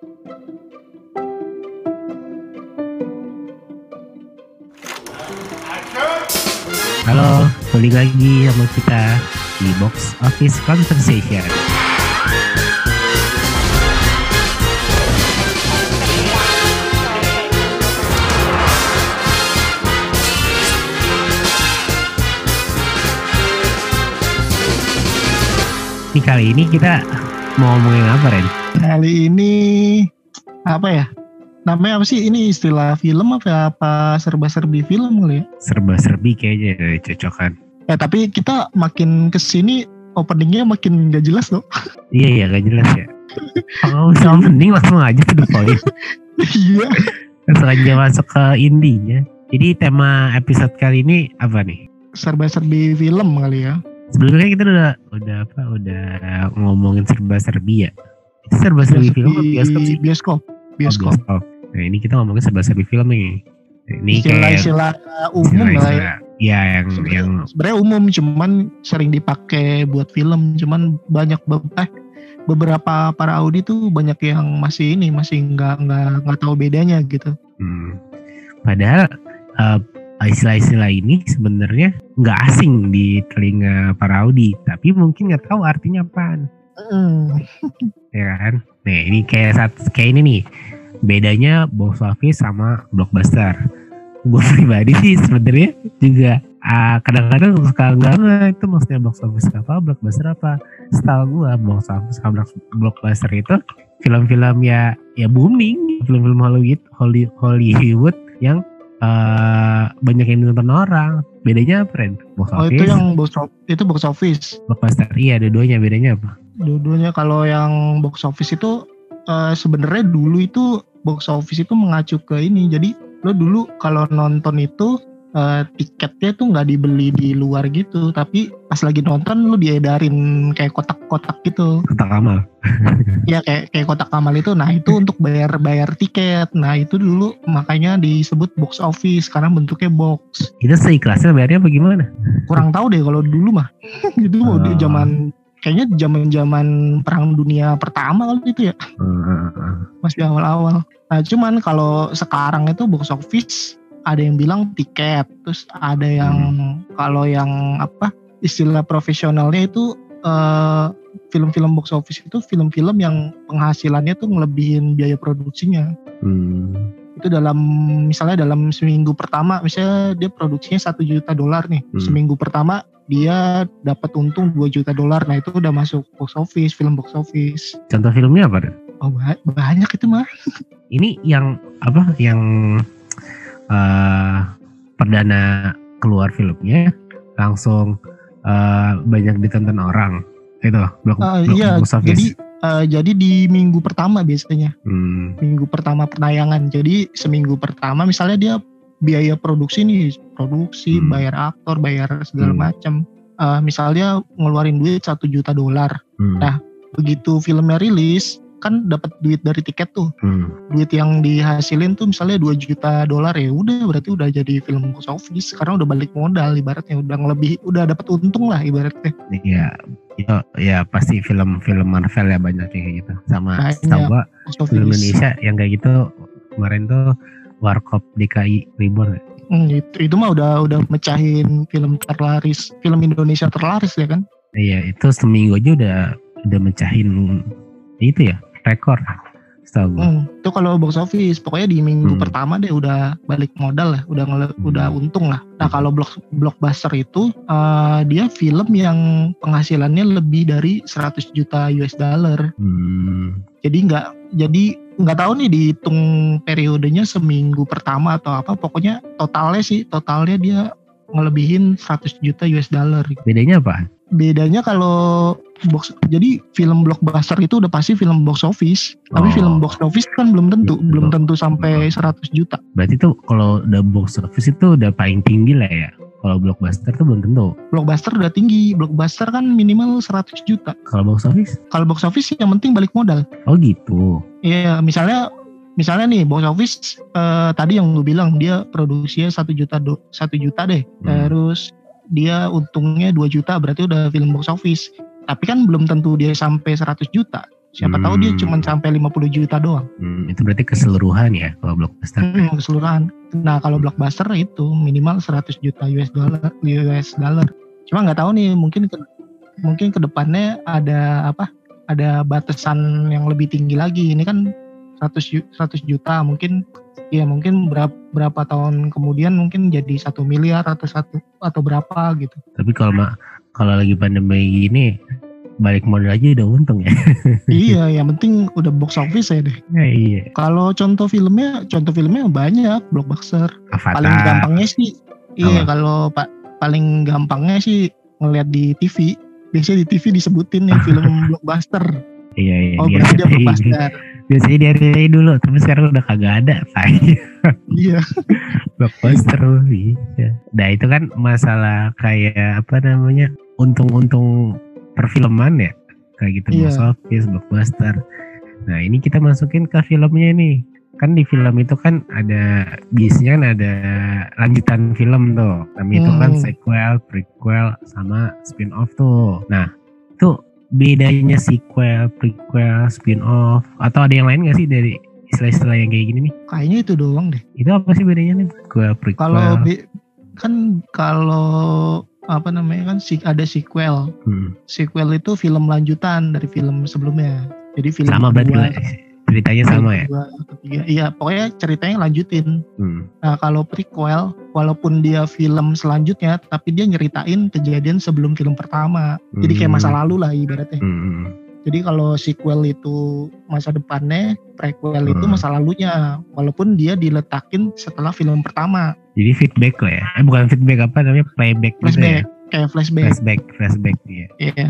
Halo, balik lagi sama kita di Box Office Conversation. Ini kali ini kita mau ngomongin apa Ren? Kali ini apa ya? Namanya apa sih? Ini istilah film apa apa serba-serbi film kali ya? Serba-serbi kayaknya eh, cocokan. Ya tapi kita makin ke sini openingnya makin gak jelas loh. Iya iya gak jelas ya. Kalau usah mending langsung aja to the point. Iya. Langsung aja masuk ke intinya. Jadi tema episode kali ini apa nih? serba-serbi film kali ya. Sebelumnya kita udah udah apa udah ngomongin serba-serbi ya. Itu serba-serbi film apa bioskop sih? Bioskop. Oh, Bioskop. bioskop. Nah ini kita ngomongin serba-serbi film nih. Ini Istilah-istilah umum lah ya. istilah-istilah. Ya yang Sebenarnya- yang sebenarnya umum cuman sering dipakai buat film cuman banyak be- eh, beberapa para Audi tuh banyak yang masih ini masih nggak nggak nggak tahu bedanya gitu. hmm, padahal eh, istilah-istilah ini sebenarnya nggak asing di telinga para Audi, tapi mungkin nggak tahu artinya apaan. Hmm. ya kan? Nih ini kayak saat kayak ini nih bedanya box office sama blockbuster. Gue pribadi sih sebenarnya juga ah, kadang-kadang suka nggak nggak itu maksudnya box office apa blockbuster apa. Setahu gue box office sama block- blockbuster itu film-film ya ya booming, film-film Hollywood Holly- Hollywood yang eh, banyak yang ditonton orang. Bedanya apa Ren? Box Oh office, itu yang box office, itu box office. blockbuster. Iya, dua-duanya bedanya apa? Dua-duanya kalau yang box office itu eh, sebenarnya dulu itu box office itu mengacu ke ini. Jadi lo dulu kalau nonton itu eh, tiketnya tuh nggak dibeli di luar gitu, tapi pas lagi nonton lo diedarin kayak kotak-kotak gitu. Kotak amal. Ya kayak kayak kotak amal itu. Nah itu untuk bayar bayar tiket. Nah itu dulu makanya disebut box office karena bentuknya box. Itu seikhlasnya bayarnya apa gimana? Kurang tahu deh kalau dulu mah. itu Ah. di zaman kayaknya zaman zaman perang dunia pertama kali itu ya. Heeh. masih awal-awal. Nah, cuman kalau sekarang itu box office ada yang bilang tiket, terus ada yang kalau yang apa istilah profesionalnya itu eh, film-film box office itu film-film yang penghasilannya tuh ngelebihin biaya produksinya. Hmm. Itu dalam misalnya dalam seminggu pertama, misalnya dia produksinya satu juta dolar nih, Hmm. seminggu pertama dia dapat untung 2 juta dolar. Nah itu udah masuk box office, film box office. Contoh filmnya apa? Ren? Oh ba- banyak itu mah. Ini yang apa? Yang eh perdana keluar filmnya langsung eh, banyak ditonton orang. Itu blok, blok iya, box office. jadi eh, jadi di minggu pertama biasanya, Hmm. minggu pertama penayangan. Jadi seminggu pertama misalnya dia biaya produksi nih, produksi, Hmm. bayar aktor, bayar segala Hmm. macam. Eh, misalnya ngeluarin duit satu juta dolar. Hmm. Nah, Begitu filmnya rilis, kan dapat duit dari tiket tuh. Hmm. Duit yang dihasilin tuh misalnya 2 juta dolar ya udah berarti udah jadi film box office karena udah balik modal ibaratnya udah lebih udah dapat untung lah ibaratnya. Iya, itu ya pasti film-film Marvel ya banyak kayak gitu. Sama gua Box film. Indonesia yang kayak gitu kemarin tuh Warkop DKI Reborn. ya? Hmm, itu, itu mah udah udah mecahin film terlaris, film Indonesia terlaris ya kan? Iya, itu seminggu aja udah udah mencahin itu ya rekor setahu gua. Hmm, itu kalau box office pokoknya di minggu Hmm. pertama deh udah balik modal lah, udah ngele- Hmm. udah untung lah. Nah kalau block blockbuster itu eh, dia film yang penghasilannya lebih dari 100 juta US dollar. Hmm. Jadi nggak jadi nggak tahu nih dihitung periodenya seminggu pertama atau apa. Pokoknya totalnya sih totalnya dia ngelebihin 100 juta US dollar. Bedanya apa? Bedanya kalau box jadi film blockbuster itu udah pasti film box office tapi Oh. film box office kan belum tentu Betul. belum tentu sampai 100 juta Berarti tuh kalau udah box office itu udah paling tinggi lah ya. Kalau blockbuster tuh belum tentu. blockbuster udah tinggi blockbuster kan minimal 100 juta Kalau box office? kalau box office yang penting balik modal Oh gitu. Iya misalnya misalnya nih box office eh, tadi yang lu bilang dia produksinya satu juta do, satu juta deh Hmm. terus dia untungnya 2 juta berarti udah film box office tapi kan belum tentu dia sampai 100 juta Siapa tahu dia Hmm. cuma sampai 50 juta doang. Hmm, itu berarti keseluruhan ya kalau blockbuster. Hmm, keseluruhan. Nah kalau blockbuster itu minimal 100 juta US dollar, US dollar. Cuma nggak tahu nih mungkin ke, mungkin ke depannya ada apa? Ada batasan yang lebih tinggi lagi. Ini kan 100 ju- 100 juta mungkin ya mungkin berapa berapa tahun kemudian mungkin jadi satu miliar atau satu atau berapa gitu. Tapi kalau ma- kalau lagi pandemi gini balik modal aja udah untung ya. iya, yang penting udah box office ya deh. Ya, iya. Kalau contoh filmnya, contoh filmnya banyak blockbuster. Paling Avatar. gampangnya sih, iya kalau pak paling gampangnya sih ngeliat di TV. Biasanya di TV disebutin nih film blockbuster. Iya iya. Oh dia- berarti dia blockbuster. Biasanya di RCTI dulu, tapi sekarang udah kagak ada. Say. iya. blockbuster iya. Nah itu kan masalah kayak apa namanya untung-untung perfilman ya kayak gitu Iya. box office blockbuster. Nah ini kita masukin ke filmnya nih kan di film itu kan ada biasanya kan ada lanjutan film tuh namanya itu kan Hmm. sequel, prequel sama spin off tuh. Nah itu bedanya sequel, prequel, spin off atau ada yang lain gak sih dari istilah-istilah yang kayak gini nih? Kayaknya itu doang deh. Itu apa sih bedanya nih? Prequel, prequel. Kalau kan kalau apa namanya kan ada sequel. Hmm. Sequel itu film lanjutan dari film sebelumnya. Jadi film sama berarti kedua, lah, ceritanya sama ya. ketiga. Iya, pokoknya ceritanya lanjutin. Hmm. Nah, kalau prequel, walaupun dia film selanjutnya, tapi dia nyeritain kejadian sebelum film pertama. Jadi kayak masa lalu lah ibaratnya. Hmm. Jadi kalau sequel itu masa depannya, prequel itu Hmm. masa lalunya. Walaupun dia diletakin setelah film pertama. Jadi feedback lah ya. Eh bukan feedback apa namanya playback gitu ya. Flashback, kayak flashback. Flashback, flashback ya. Iya.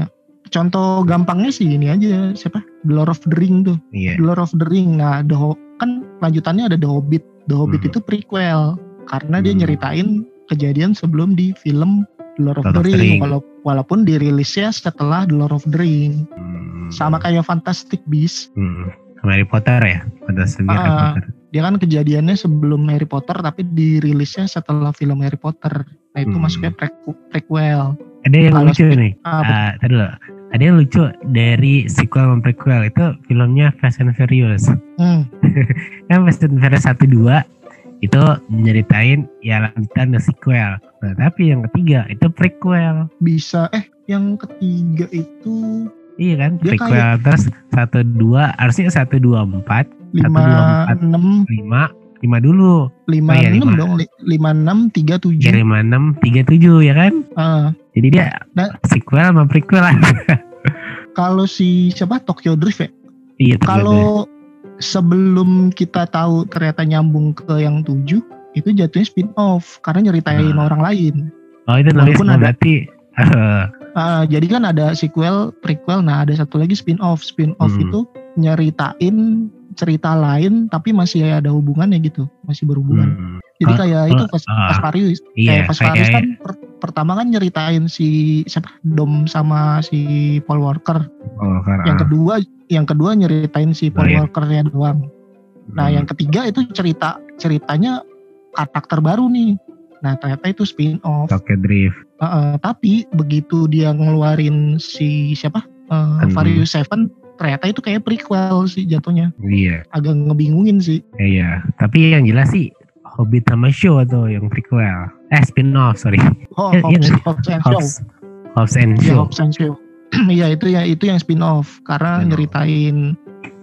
Contoh gampangnya sih ini aja, siapa? The Lord of the Ring tuh. Iya. The Lord of the Ring. Nah, The Ho- kan lanjutannya ada The Hobbit. The Hobbit Hmm. itu prequel karena dia Hmm. nyeritain kejadian sebelum di film The Lord of, Lord the, of the Ring, Ring. Walau- walaupun dirilisnya setelah The Lord of the Ring. Hmm. Sama kayak Fantastic Beasts, Hmm. Harry Potter ya. Fantastic Harry Ah. Potter. dia kan kejadiannya sebelum Harry Potter tapi dirilisnya setelah film Harry Potter. Nah, itu Hmm. masuknya prequ- prequel. Ada yang Kalau lucu nih. Ah, Ah, tadi dulu. Ada yang lucu dari sequel sama prequel itu filmnya Fast and Furious. hmm, Kan Fast and Furious 1 2 itu nyeritain ya lanjutan the sequel. Nah, tapi yang ketiga itu prequel. bisa eh yang ketiga itu Iya kan? Dia prequel terus 1 2 harusnya 1 2 4 lima dua, empat. enam 5 5 dulu. lima Oh iya, enam lima. dong li- lima enam tiga Ya tujuh 5 6 3 7 ya kan? Ah, Jadi dia Nah. sequel sama prequel lah. kalau si siapa? Tokyo Drift ya? Iya kalau sebelum kita tahu ternyata nyambung ke yang tujuh itu jatuhnya spin off karena nyeritain Nah. orang lain. Oh itu walaupun oh, ada- berarti Ah, jadi kan ada sequel prequel. Nah ada satu lagi spin off spin off Hmm. itu nyeritain cerita lain tapi masih ada hubungannya gitu. Masih berhubungan. Hmm, jadi Ah, kayak ah, itu Fast, ah. Fast Furious iya kayak Fast Furious kayak kan per- pertama kan nyeritain si siapa Dom sama si Paul Walker. oh, karena, Yang kedua yang kedua nyeritain si Paul Brian. Walkernya doang. Nah, hmm, yang ketiga itu cerita ceritanya karakter baru nih. Nah, ternyata itu spin off. Tokyo Drift. tapi begitu dia ngeluarin si siapa? Uh, Hmm. Seven ternyata itu kayak prequel sih jatuhnya. Iya, Agak ngebingungin sih. iya. Tapi yang jelas sih Hobbit sama Show atau yang prequel. Eh spin off sorry. Oh, iya Hobbs, nggak Hobbs and Shaw. Hobbs, and Iya, Show. Hobbs and Shaw. Iya itu ya itu yang spin off karena Spin-off. nyeritain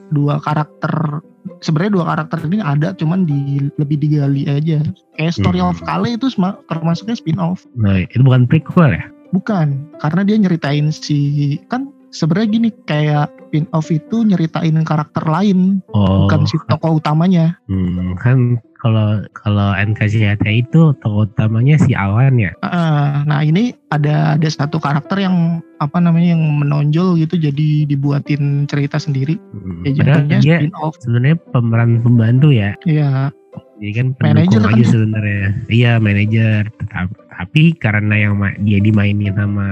dua karakter sebenarnya dua karakter ini ada cuman di lebih digali aja. Kayak Story Hmm. of Kale itu termasuknya spin off. Nah itu bukan prequel ya? Bukan, karena dia nyeritain si kan sebenarnya gini kayak spin off itu nyeritain karakter lain Oh, bukan si tokoh utamanya. hmm, kan kalau kalau NKCTHI itu tokoh utamanya si Awan ya. Ah, nah ini ada ada satu karakter yang apa namanya yang menonjol gitu jadi dibuatin cerita sendiri. Hmm, Ya spin off. sebenarnya pemeran pembantu ya. Iya. Jadi kan Manajer pendukung kan aja dia? sebenarnya. Iya manajer. Tetap, tapi karena yang dia dimainin sama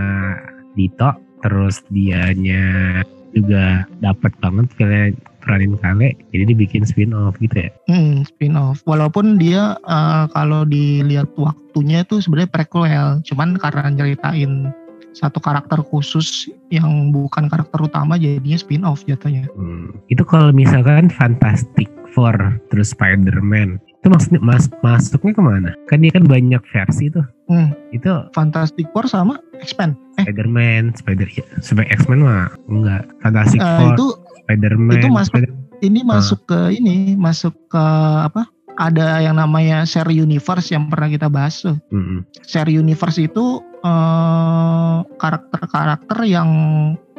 Dito, terus dianya juga dapat banget filmnya peranin Kale, jadi dibikin spin off gitu ya. Hmm, spin off. Walaupun dia eh, kalau dilihat waktunya itu sebenarnya prequel, cuman karena nyeritain satu karakter khusus yang bukan karakter utama jadinya spin off jatuhnya. Hmm. Itu kalau misalkan Fantastic Four terus Spider-Man itu maksudnya mas masuknya ke mana? Kan dia kan banyak versi tuh. Hmm. Itu Fantastic Four sama X-Men. Eh, Spider-Man, Spider ya, Spider X-Men mah enggak. Fantastic eh, Four, itu Spider-Man, itu masuk- Spider- ini masuk ke ini, masuk ke apa? Ada yang namanya share universe yang pernah kita bahas tuh. Mm-mm. share universe itu eh, karakter-karakter yang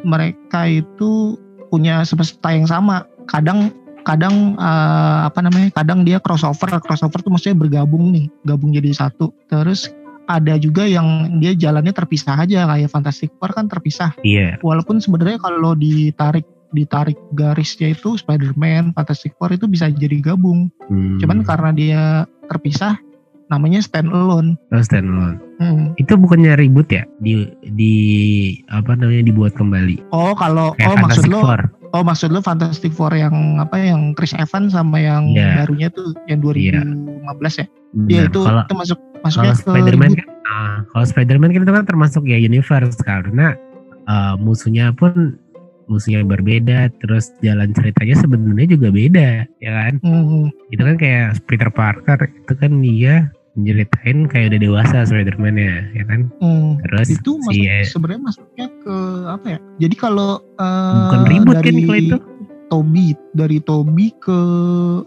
mereka itu punya semesta yang sama. Kadang kadang eh, apa namanya? Kadang dia crossover. Crossover tuh maksudnya bergabung nih, gabung jadi satu. Terus ada juga yang dia jalannya terpisah aja kayak Fantastic Four kan terpisah. Iya. Walaupun sebenarnya kalau ditarik ditarik garisnya itu Spider-Man, Fantastic Four itu bisa jadi gabung. Hmm. Cuman karena dia terpisah namanya stand alone. Oh, standalone. Hmm. Itu bukannya ribut ya? Di di apa namanya dibuat kembali. Oh kalau Kayak oh maksud lo Four. oh maksud lo Fantastic Four yang apa yang Chris Evans sama yang Iya. barunya tuh yang 2015 ya? Iya Benar. itu Kalau itu masuk masuknya kalau ke Spider-Man kan, ah, kalau Spider-Man kan itu kan termasuk ya universe karena eh, musuhnya pun musuhnya berbeda, terus jalan ceritanya sebenarnya juga beda, ya kan? Hmm, Itu kan kayak Peter Parker itu kan dia menceritain kayak udah dewasa Spider-Man ya, ya kan? hmm. Terus Itu masuk si eh, sebenarnya masuknya ke apa ya? Jadi kalau eh, bukan ribut kan kalau itu? Toby dari Toby ke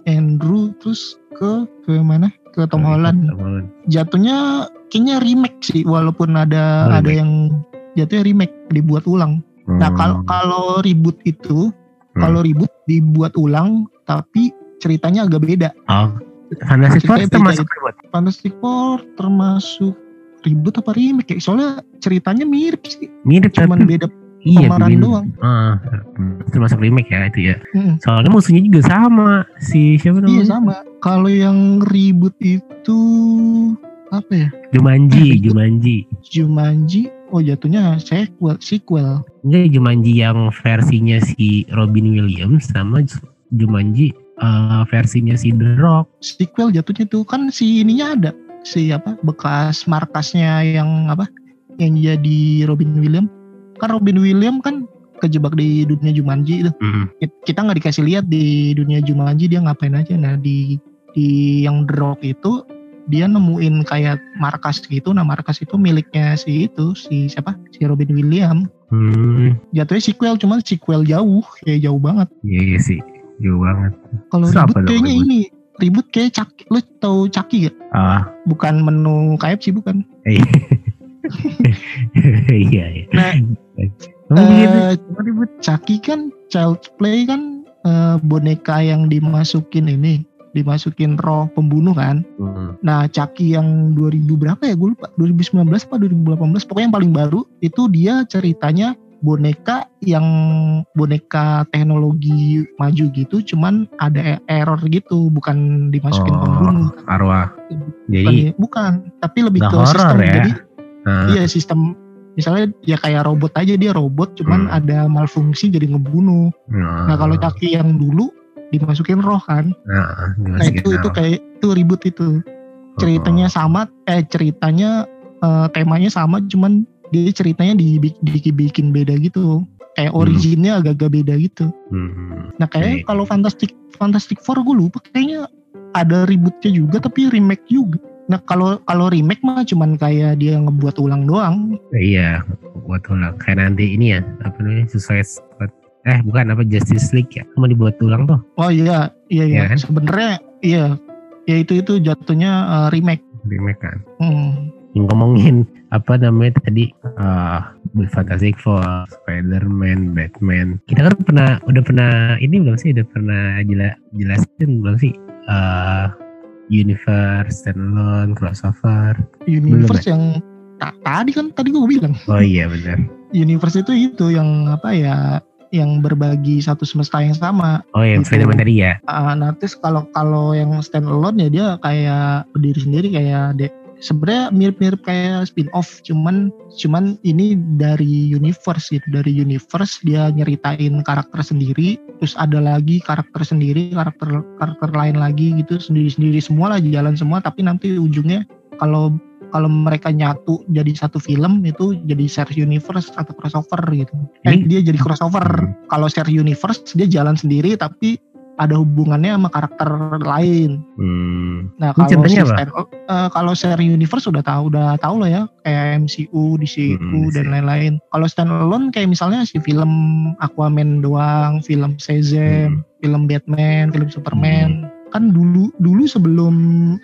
Andrew terus ke ke mana? Ke Tom Holland. Tom Holland. Jatuhnya kayaknya remake sih walaupun ada Oh, ada remake. yang jatuhnya remake dibuat ulang. Nah kalau Hmm. kalau reboot itu Hmm. kalau reboot dibuat ulang tapi ceritanya agak beda. oh, Fantastic Four termasuk ribut. Fantastic Four termasuk reboot apa remake ya? Soalnya ceritanya mirip sih, Mirip cuman tapi beda iya pemeran doang. Ah, termasuk remake ya itu ya. Hmm, Soalnya musuhnya juga sama si siapa namanya? iya sama. Kalau yang reboot itu apa ya? Jumanji, Reboot. Jumanji. Jumanji. Oh jatuhnya sequel, sequel. Enggak Jumanji yang versinya si Robin Williams sama Ju- Jumanji eh, versinya si The Rock. Sequel jatuhnya tuh kan si ininya ada si apa bekas markasnya yang apa yang jadi Robin Williams kan Robin Williams kan kejebak di dunia Jumanji itu. Kit- kita nggak dikasih lihat di dunia Jumanji dia ngapain aja nah di di yang The Rock itu dia nemuin kayak markas gitu nah markas itu miliknya si itu si siapa si Robin Williams Hmm. jatuhnya sequel cuman sequel jauh ya jauh banget Iya, iya sih. Jauh banget. kalau ribut kayaknya ribut? ini ribut kayak Chucky lu tau Chucky gak Ah, bukan menu KFC bukan iya. iya, iya. Nah, gitu. eh, Chucky kan child play kan eh, boneka yang dimasukin ini dimasukin roh pembunuh kan Hmm. Nah, Chucky yang 2000 berapa ya? Gue lupa. 2019 apa 2018? Pokoknya yang paling baru itu dia ceritanya boneka yang boneka teknologi maju gitu, cuman ada e- error gitu, bukan dimasukin pembunuh. Oh, arwah. Bukan, Jadi, bukan, tapi lebih ke sistem. ya? Jadi ah, iya sistem misalnya ya kayak robot aja dia robot, cuman Hmm. ada malfungsi jadi ngebunuh. Nah, kalau Chucky yang dulu dimasukin roh kan. nah, Nah, itu itu kayak itu ribut itu. ceritanya sama eh ceritanya eh, temanya sama cuman dia ceritanya dibikin, dibikin beda gitu kayak Hmm. originnya agak-agak beda gitu Hmm. nah kayak Oke. kalau Fantastic Fantastic Four gue lupa kayaknya ada ributnya juga tapi remake juga nah kalau kalau remake mah cuman kayak dia ngebuat ulang doang Iya, buat ulang. Kayak nanti ini ya, apa namanya, Suicide Squad. Eh, bukan apa Justice League ya? Mau dibuat ulang tuh. oh iya iya iya Iya kan? sebenarnya iya ya itu itu jatuhnya eh, remake Remake kan. Hmm. Yang ngomongin apa namanya tadi eh Fantastic Four, Spider-Man, Batman. Kita kan pernah udah pernah ini belum sih? Udah pernah jela, jelasin belum sih? eh universe, standalone, crossover. universe yang ta- tadi kan tadi gue bilang Oh iya benar. universe itu itu yang apa ya yang berbagi satu semesta yang sama. Oh yang Gitu. Spider-Man tadi ya. Uh, nanti kalau kalau yang stand alone ya dia kayak berdiri sendiri kayak de sebenarnya mirip-mirip kayak spin off cuman cuman ini dari universe gitu dari universe dia nyeritain karakter sendiri terus ada lagi karakter sendiri karakter karakter lain lagi gitu sendiri-sendiri semua lah jalan semua tapi nanti ujungnya kalau kalau mereka nyatu jadi satu film itu jadi share universe atau crossover gitu. Eh, Ini- dia jadi crossover. Hmm. Kalau share universe dia jalan sendiri tapi ada hubungannya sama karakter lain. Hmm. Nah, kalau si stand, eh, kalau share universe udah tahu udah tahu lah ya kayak MCU, DCU Hmm, dan lain-lain. Kalau standalone kayak misalnya si film Aquaman doang, film Hmm. Shazam, film Batman, film Superman. Kan dulu dulu sebelum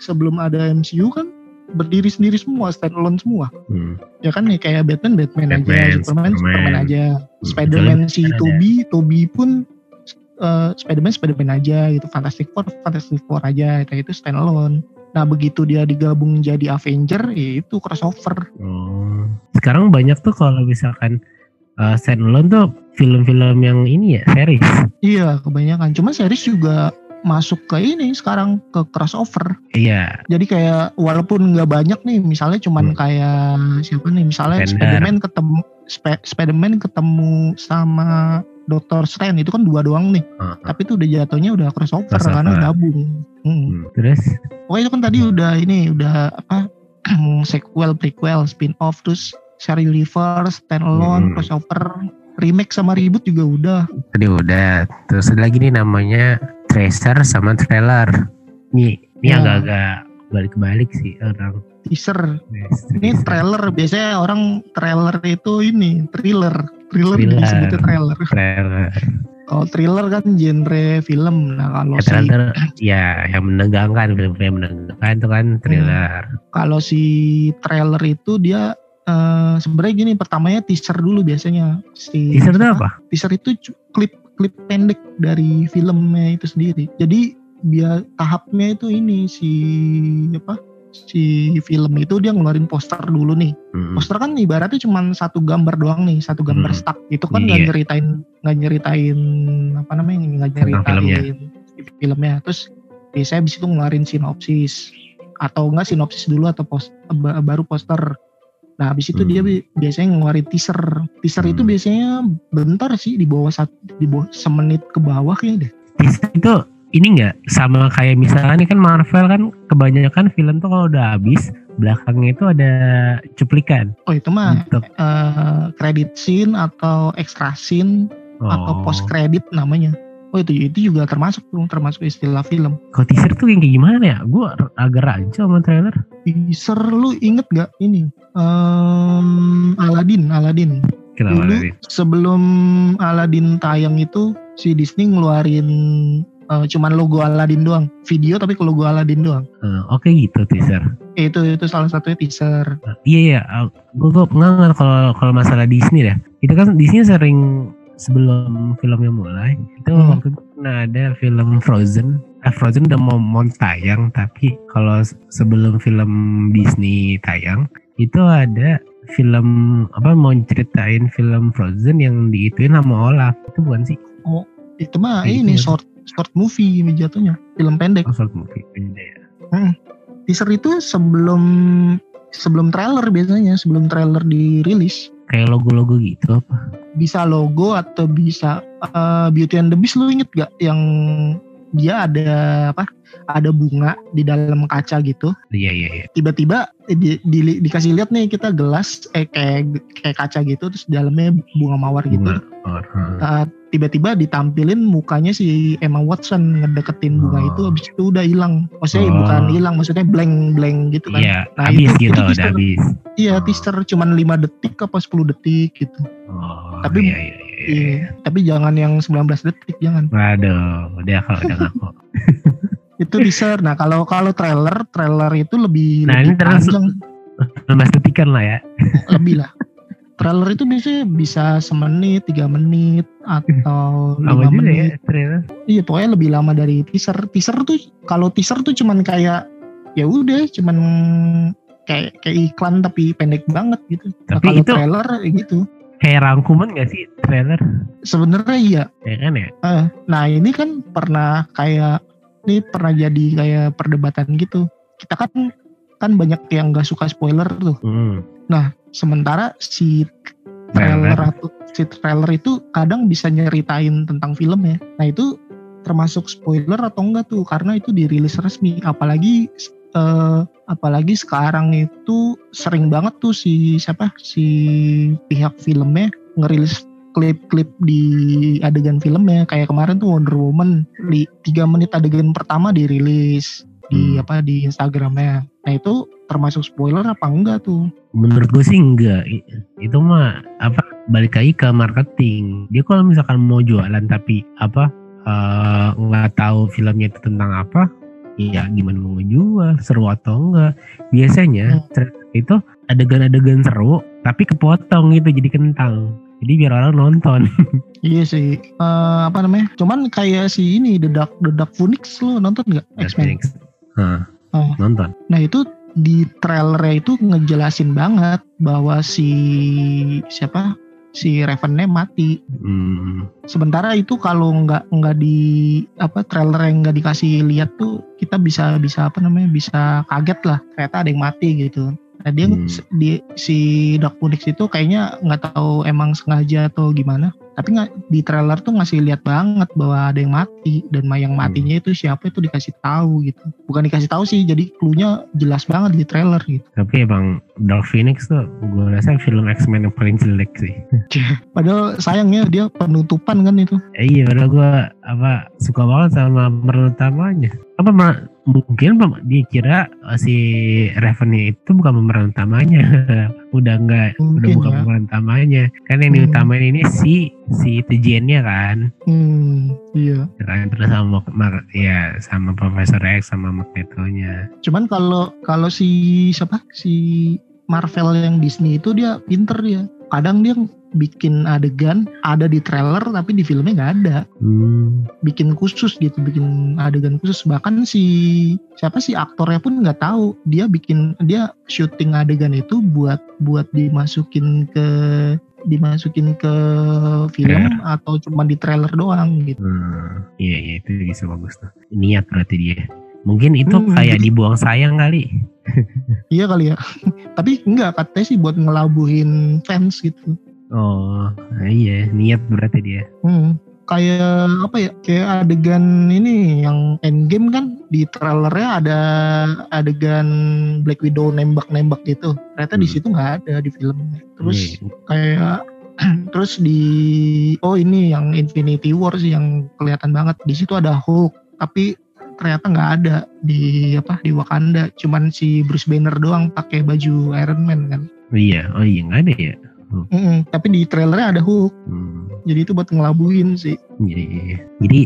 sebelum ada MCU kan berdiri sendiri semua, standalone semua. Hmm. Ya kan ya kayak Batman Batman, Batman, aja, Superman Superman. Superman aja. Hmm, Spider-Man si. Toby, Toby pun eh, Spider-Man Spider-Man aja gitu, Fantastic Four Fantastic Four aja, itu itu standalone. Nah begitu dia digabung jadi Avenger, ya itu crossover. Oh. Sekarang banyak tuh kalau misalkan uh, standalone tuh film-film yang ini ya series. Iya kebanyakan. Cuma series juga masuk ke ini sekarang ke crossover. Iya. Jadi kayak walaupun nggak banyak nih, misalnya cuman Hmm. kayak siapa nih, misalnya Defender. Spider-Man ketemu Sp- Spider-Man ketemu sama Doctor Strange itu kan dua doang nih. Uh, Tapi itu udah jatuhnya udah crossover, Crossover. karena gabung. Hmm. hmm. Terus Pokoknya itu kan tadi udah ini udah apa sequel, prequel, spin-off, terus share universe, standalone, Hmm. crossover, remake sama reboot juga udah. tadi udah. Terus ada lagi nih namanya tracer sama trailer. Nih, ini Ya. agak-agak balik-balik sih orang. Teaser. Yes, Ini tracer. trailer biasanya orang trailer itu ini thriller. Thriller, Thriller. disebutnya trailer. trailer. Kalau thriller kan genre film. Nah kalau Ya, si ya yang menegangkan film yang menegangkan itu kan thriller. kalau si trailer itu dia eh, sebenarnya gini pertamanya teaser dulu biasanya si Teaser itu apa? teaser itu klip klip pendek dari filmnya itu sendiri. Jadi biar tahapnya itu ini si apa si film itu dia ngeluarin poster dulu nih. Hmm. Poster kan ibaratnya cuma satu gambar doang nih, satu gambar Hmm. stuck. Itu kan nggak Iya. nyeritain nggak nyeritain apa namanya nggak nyeritain filmnya. Terus biasanya abis itu ngeluarin sinopsis atau enggak sinopsis dulu atau pos, ba- baru poster. Nah, habis itu Hmm. dia bi- biasanya ngeluarin teaser. Teaser itu Hmm. biasanya bentar sih di bawah satu di bawah semenit ke bawah kayaknya deh. Teaser itu ini nggak sama kayak misalnya nih kan Marvel kan kebanyakan film tuh kalau udah habis belakangnya itu ada cuplikan Oh, itu mah untuk eh, credit scene atau extra scene atau oh. post credit namanya. Oh itu itu juga termasuk tuh termasuk istilah film. Kalau teaser tuh yang kayak gimana ya? Gue agak rancu sama trailer. Teaser lu inget gak ini? Em, Aladdin, Aladdin. Kenapa Dulu sebelum Aladdin tayang itu si Disney ngeluarin eh, cuman logo Aladdin doang, video tapi ke logo Aladdin doang. Eh, Oke gitu teaser. Itu itu salah satunya teaser. Eh, iya iya, gue gue nggak kalau kalau masalah Disney dah. Itu kan Disney sering sebelum filmnya mulai itu Hmm. waktu itu pernah ada film Frozen. Eh, Frozen udah mau mau tayang tapi kalau se- sebelum film Disney tayang itu ada film apa mau ceritain film Frozen yang diituin sama Olaf itu bukan sih? Itu mah Kayak ini short short movie jatuhnya, film pendek. Oh, short movie beda ya. Teaser itu sebelum sebelum trailer biasanya, sebelum trailer dirilis. Kayak logo-logo gitu apa? Bisa logo atau bisa eh, Beauty and the Beast lu inget gak yang dia ada apa? Ada bunga di dalam kaca gitu. Iya iya iya. Tiba-tiba eh, di, di- dikasih lihat nih kita gelas eh kayak kayak kaca gitu terus di dalamnya bunga mawar gitu. Bunga. Oh, hmm. Tiba-tiba ditampilin mukanya si Emma Watson ngedeketin bunga Oh. itu habis itu udah hilang. Maksudnya Oh. bukan hilang, maksudnya blank-blank gitu kan. Iya, Nah, habis itu- gitu, itu udah teaser. habis. Iya, teaser cuman 5 detik apa 10 detik gitu. Oh, Tapi- iya iya iya. Iya, tapi jangan yang 19 detik jangan. Waduh, udah kalau udah ngaku. Itu teaser. Nah, kalau kalau trailer, trailer itu lebih Nah, lebih ini panjang, 16 detikan lah ya. lebih lah. Trailer itu biasanya bisa semenit, tiga menit, atau Lama juga ya menit. trailer. Iya, pokoknya lebih lama dari teaser. Teaser tuh kalau teaser tuh cuman kayak ya udah, cuman kayak kayak iklan tapi pendek banget gitu. Nah, Tapi kalau itu- trailer ya gitu. Kayak rangkuman gak sih trailer? Sebenarnya iya, Ya kan ya? Eh, nah ini kan pernah kayak ini pernah jadi kayak perdebatan gitu. Kita kan kan banyak yang nggak suka spoiler tuh. Hmm. Sementara si Trailer. atau si trailer itu kadang bisa nyeritain tentang filmnya. Nah itu termasuk spoiler atau enggak tuh karena itu dirilis resmi. Apalagi eh, apalagi sekarang itu sering banget tuh si siapa si pihak filmnya ngerilis klip-klip di adegan filmnya kayak kemarin tuh Wonder Woman di tiga menit adegan pertama dirilis di Hmm. apa di Instagramnya. Nah itu termasuk spoiler apa enggak tuh? Menurut gue sih enggak. Itu mah apa balik lagi ke marketing. Dia kalau misalkan mau jualan tapi apa eh, nggak tahu filmnya itu tentang apa, ya gimana mau ngejual seru atau enggak? Biasanya Hmm. itu adegan-adegan seru tapi kepotong gitu jadi kentang. Jadi biar orang nonton. Iya sih. Eh, apa namanya? Cuman kayak si ini The Dark Phoenix lo nonton nggak? X-Men. Hah, Oh. nonton. Nah itu di trailernya itu ngejelasin banget bahwa si siapa si Raven-nya mati. Hmm, Sementara itu kalau nggak nggak di apa trailer yang nggak dikasih lihat tuh kita bisa bisa apa namanya bisa kaget lah ternyata ada yang mati gitu. Nah dia Hmm. di si Dark Phoenix itu kayaknya nggak tahu emang sengaja atau gimana. Tapi nggak di trailer tuh ngasih lihat banget bahwa ada yang mati dan yang matinya itu siapa itu dikasih tahu gitu. Bukan dikasih tahu sih, jadi clue-nya jelas banget di trailer gitu. tapi emang Dark Phoenix tuh gue rasa film X-Men yang paling jelek sih. Padahal sayangnya dia penutupan kan itu. Eh, iya, padahal gue apa suka banget sama pemeran utamanya. Apa ma- mungkin dia kira si Raven itu bukan pemeran utamanya, udah enggak, udah bukan ya. pemeran utamanya. Kan yang Hmm. diutamain ini si si Tejiannya kan, Hmm, iya. kan terus sama ya sama Profesor X sama Magneto-nya. Cuman kalau kalau si siapa si Marvel yang Disney itu dia pinter dia. Kadang dia bikin adegan ada di trailer tapi di filmnya nggak ada. Hmm, Bikin khusus gitu, bikin adegan khusus. Bahkan si siapa sih aktornya pun nggak tahu. Dia bikin dia syuting adegan itu buat buat dimasukin ke dimasukin ke film atau cuma di trailer doang gitu. hmm, iya iya itu bisa bagus tuh. Niat berarti dia. Mungkin itu Hmm, kayak dibuang sayang kali. Iya kali ya. Tapi enggak katanya sih buat ngelabuhin fans gitu. Oh, iya niat berarti dia. Hmm, kayak apa ya? Kayak adegan ini yang endgame kan di trailernya ada adegan Black Widow nembak-nembak gitu. Ternyata di Hmm. situ nggak ada di filmnya. Terus Iya. kayak terus di oh ini yang Infinity War sih yang kelihatan banget. Di situ ada Hulk, tapi ternyata nggak ada di apa di Wakanda. Cuman si Bruce Banner doang pakai baju Iron Man kan. Iya, oh iya nggak ada ya. Mm-mm, tapi di trailernya ada Hulk. Hmm, Jadi itu buat ngelabuhin sih. iya, iya, iya. Jadi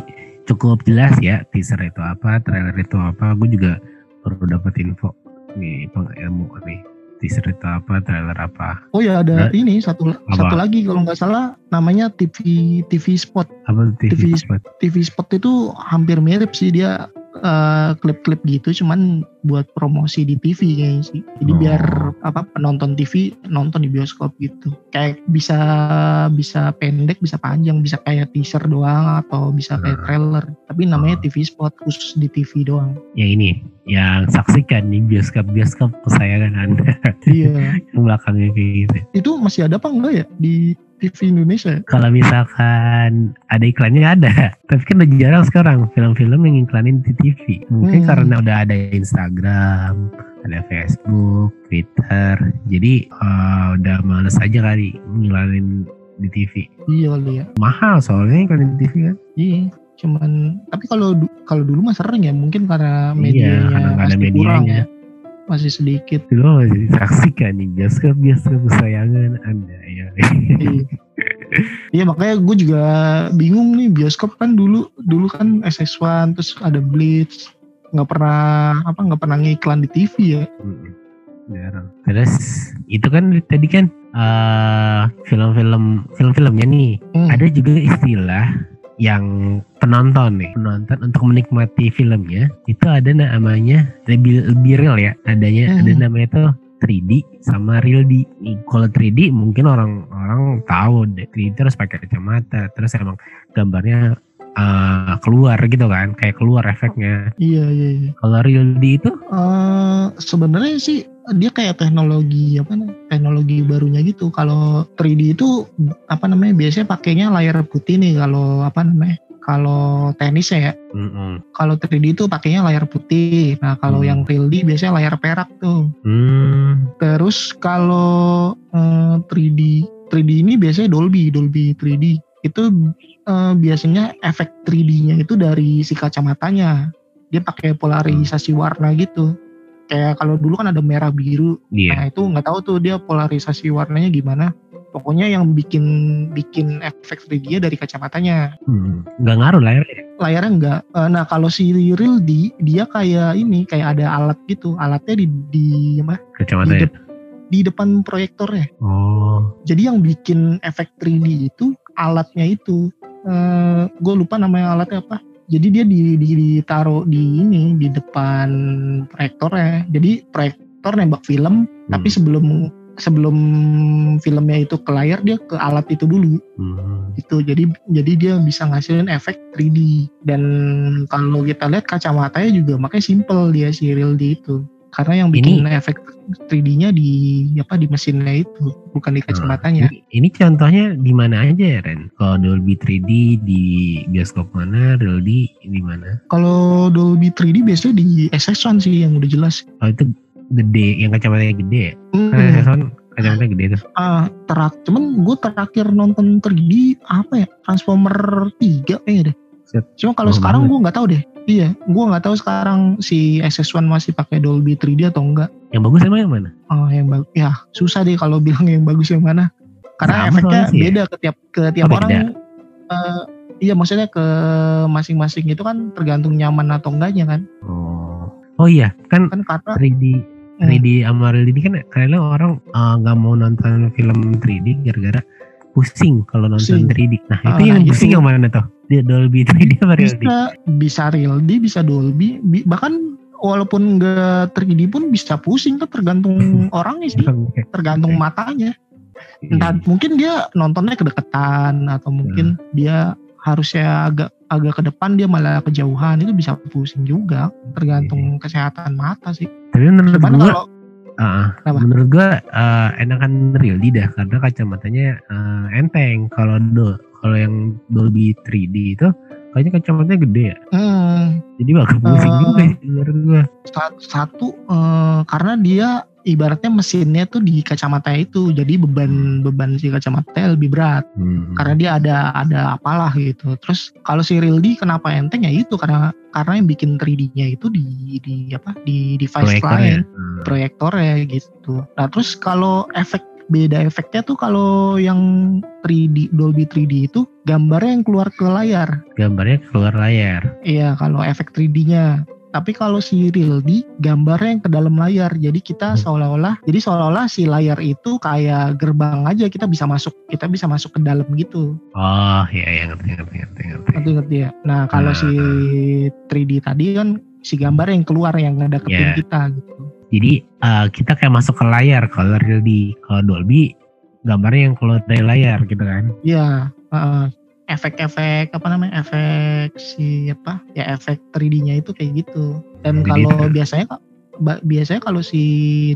cukup jelas ya teaser itu apa, trailer itu apa. Gue juga baru dapat info nih peng- ilmu nih teaser itu apa, trailer apa. Oh ya ada Nah, ini satu apa? satu lagi kalau nggak salah namanya TV TV Spot. Apa TV, TV spot? TV Spot itu hampir mirip sih dia eh, klip-klip gitu cuman buat promosi di TV kayaknya sih. Jadi Oh. biar apa penonton TV nonton di bioskop gitu. Kayak bisa bisa pendek, bisa panjang, bisa kayak teaser doang atau bisa kayak Hmm. trailer. Tapi namanya Oh. TV Spot khusus di TV doang. Yang ini, yang saksikan di bioskop-bioskop kesayangan anda. iya. belakangnya kayak gitu. Itu masih ada apa enggak ya di TV Indonesia? Kalau misalkan ada iklannya ada, tapi kan udah jarang sekarang film-film yang iklanin di TV. Mungkin Hmm. karena udah ada Instagram, ada Facebook, Twitter, jadi eh, udah males aja kali ngiklanin di TV. Iya kali ya. Mahal soalnya iklanin di TV kan. Iya, cuman tapi kalau kalau dulu mah sering ya, mungkin karena Iya, medianya karena nggak ada masih kurang medianya. ya. Masih sedikit. Masih disaksikan nih bioskop-bioskop kesayangan anda. Ya. Iya. Iya makanya gue juga bingung nih bioskop kan dulu dulu kan SS1 terus ada Blitz nggak pernah apa nggak pernah ngiklan di TV ya. Mm, jarang. Terus itu kan tadi kan eh, film-film film-filmnya nih Hmm. ada juga istilah yang penonton nih penonton untuk menikmati filmnya itu ada namanya lebih lebih real ya adanya Hmm. ada namanya tuh 3D sama real D. Nih, Kalau 3D mungkin orang-orang tahu deh 3D terus pakai kacamata terus emang gambarnya eh, keluar gitu kan kayak keluar efeknya. Iya iya. iya. Kalau real D itu Eh, sebenarnya sih dia kayak teknologi apa namanya teknologi barunya gitu. Kalau 3D itu apa namanya biasanya pakainya layar putih nih kalau apa namanya kalau tenis ya. Mm-mm. Kalau 3D itu pakainya layar putih. Nah, kalau Hmm. yang real D biasanya layar perak tuh. Hmm. Terus kalau eh, 3D 3D ini biasanya Dolby, Dolby 3D. Itu eh, biasanya efek 3D-nya itu dari si kacamatanya. Dia pakai polarisasi warna gitu. Kayak kalau dulu kan ada merah biru. Iya. Nah, itu nggak tahu tuh dia polarisasi warnanya gimana. Pokoknya yang bikin bikin efek 3D-nya dari kacamatanya. Hmm. Nggak ngaruh lah ya. Layarnya enggak. Eh, Nah, kalau si real D dia kayak ini, kayak ada alat gitu. Alatnya di di apa? Kacamata Di ya. dep- di depan proyektornya. Oh. Jadi yang bikin efek 3D itu alatnya itu. Eh gue lupa namanya alatnya apa. Jadi dia di, di, ditaruh di ini di depan proyektornya. Jadi proyektor nembak film, Hmm. tapi sebelum sebelum filmnya itu ke layar dia ke alat itu dulu Hmm. gitu. Jadi jadi dia bisa ngasilin efek 3D. Dan kalau kita lihat kacamatanya juga makanya simple dia si Real D itu. Karena yang bikin efek 3D-nya di apa di mesinnya itu, bukan di kacamatanya. Ini, ini contohnya di mana aja ya Ren? Kalau Dolby 3D di bioskop mana, Dolby di mana? Kalau Dolby 3D biasanya di SS1 sih yang udah jelas. Oh itu gede, yang kacamatanya gede ya? Hmm, Kan Samsung kacamatanya gede tuh. ah, terak, cuman gue terakhir nonton 3D apa ya Transformer 3 kayaknya deh. Set. Cuma kalau Oh, sekarang gue nggak tahu deh. Iya, gue nggak tahu sekarang si SS1 masih pakai Dolby 3D atau enggak. Yang bagus emang yang mana? Oh, yang bagus. Ya, susah deh kalau bilang yang bagus yang mana. Karena Sama efeknya sih ya. beda ke tiap ke tiap Oh, orang. beda. Eh, iya, maksudnya ke masing-masing itu kan tergantung nyaman atau enggaknya kan. Oh. Oh iya, kan Kan karena 3D Hmm. 3D sama real ini kan kadang orang eh, nggak mau nonton film 3D gara-gara pusing kalau nonton Pusing. 3D. Nah, Ah, itu yang nah, pusing itu. yang mana tuh? Di Dolby 3D apa real D? bisa bisa real D, bisa Dolby, bi- bahkan walaupun enggak 3D pun bisa pusing tuh tergantung orangnya sih, tergantung matanya. Entah mungkin dia nontonnya kedeketan atau mungkin dia harusnya agak agak ke depan dia malah kejauhan itu bisa pusing juga tergantung kesehatan mata sih. Tapi menurut Cuman gua kalau Kenapa? menurut gua eh, enakan real D dah karena kacamatanya eh, enteng. Kalau do kalau yang Dolby 3D itu kayaknya kacamatanya gede ya. hmm, Jadi bakal pusing Eh. juga menurut gua. sa- satu eh, karena dia ibaratnya mesinnya tuh di kacamata itu jadi beban beban si kacamatanya lebih berat Hmm. karena dia ada ada apalah gitu. Terus kalau si Real D kenapa enteng ya itu karena karena yang bikin 3D-nya itu di di apa di device proyektornya. lain Hmm. proyektornya gitu. Nah terus kalau efek beda efeknya tuh kalau yang 3D Dolby 3D itu gambarnya yang keluar ke layar. Gambarnya keluar layar. Iya kalau efek 3D-nya. Tapi kalau si Real D gambarnya yang ke dalam layar. Jadi kita seolah-olah jadi seolah-olah si layar itu kayak gerbang aja kita bisa masuk kita bisa masuk ke dalam gitu. Oh iya iya ngerti ngerti ngerti ngerti. Ngerti ngerti ya. Nah kalau Nah. si 3D tadi kan si gambar yang keluar yang ngedeketin Yeah. kita gitu. Jadi eh, kita kayak masuk ke layar kalau real D. Kalau Dolby gambarnya yang keluar dari layar gitu kan. Iya. heeh. Efek-efek apa namanya efek si apa ya efek 3D-nya itu kayak gitu. Dan kalau itu- biasanya ba- biasanya kalau si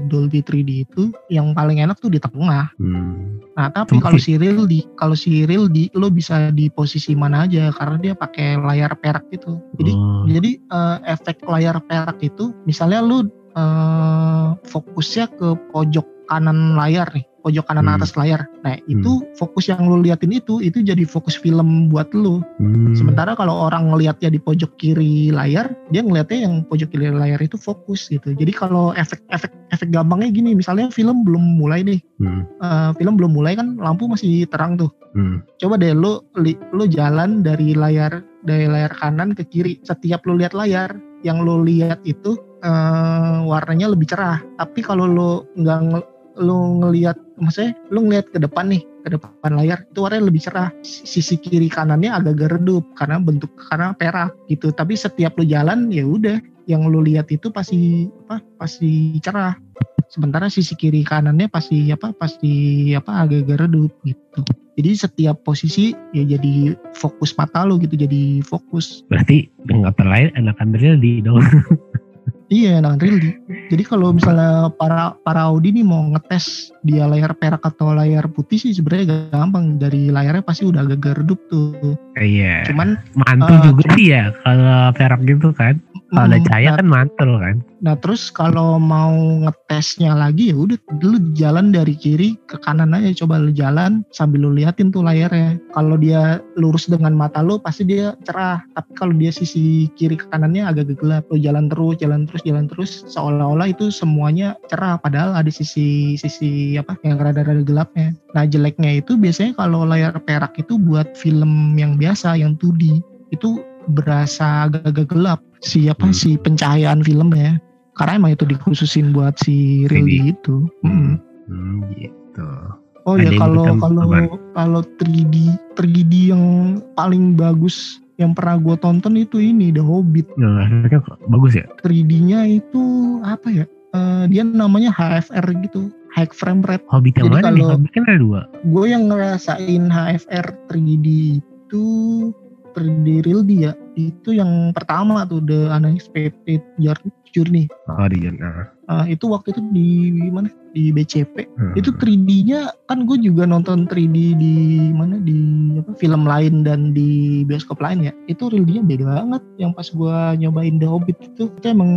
Dolby 3D itu yang paling enak tuh di tengah. Hmm. Nah, tapi kalau si Real D, kalau si Real D lo bisa di posisi mana aja karena dia pakai layar perak gitu. Jadi Oh. jadi eh, efek layar perak itu misalnya lu eh, fokusnya ke pojok kanan layar nih, pojok kanan Hmm. atas layar. Nah, itu fokus yang lu liatin itu itu jadi fokus film buat lu. Hmm. Sementara kalau orang ngelihatnya di pojok kiri layar, dia ngelihatnya yang pojok kiri layar itu fokus gitu. Jadi kalau efek efek efek gampangnya gini, misalnya film belum mulai nih, Hmm. eh, film belum mulai kan lampu masih terang tuh. Hmm. Coba deh lu li- lu jalan dari layar dari layar kanan ke kiri. Setiap lu lihat layar, yang lu lihat itu eh, warnanya lebih cerah. Tapi kalau lu nggak lu ngelihat maksudnya lu ngelihat ke depan nih ke depan layar itu warnanya lebih cerah. Sisi kiri kanannya agak redup karena bentuk karena perak gitu. Tapi setiap lu jalan ya udah. Yang lu lihat itu pasti apa pasti cerah. Sementara sisi kiri kanannya pasti apa pasti apa agak-agak redup gitu. Jadi setiap posisi ya jadi fokus mata lu gitu jadi fokus. Berarti nggak lain enakan real D dong. iya nah real di- Jadi kalau misalnya para para Audi nih mau ngetes dia layar perak atau layar putih sih sebenarnya gampang dari layarnya pasti udah agak redup tuh. Iya. Cuman mantul uh, juga sih ya kalau perak gitu kan. Kalau ada cahaya nah, kan mantul kan. Nah terus kalau mau ngetesnya lagi ya udah lu jalan dari kiri ke kanan aja coba lu jalan sambil lu liatin tuh layarnya. Kalau dia lurus dengan mata lu pasti dia cerah. Tapi kalau dia sisi kiri ke kanannya agak gelap. Lu jalan terus, jalan terus, jalan terus seolah-olah itu semuanya cerah padahal ada sisi sisi apa yang rada-rada gelapnya. Nah jeleknya itu biasanya kalau layar perak itu buat film yang biasa yang 2D itu berasa agak-agak gelap si apa hmm. si pencahayaan filmnya karena emang itu dikhususin buat si Riley itu. Hmm. Hmm, gitu. Oh ya kalau kalau kalau 3D 3D yang paling bagus yang pernah gue tonton itu ini The Hobbit. Nah, bagus ya? 3D-nya itu apa ya? Uh, dia namanya HFR gitu, high frame rate. Hobbit yang Jadi mana kalau, nih? Hobbit kan ada dua. Gue yang ngerasain HFR 3D itu 3D Real dia itu yang pertama tuh The Unexpected Journey. Oh di uh. Uh, itu waktu itu di mana? Di BCP hmm. itu 3D-nya kan gue juga nonton 3D di mana? Di apa film lain dan di bioskop lain ya. Itu realnya beda banget yang pas gue nyobain The Hobbit itu. Itu emang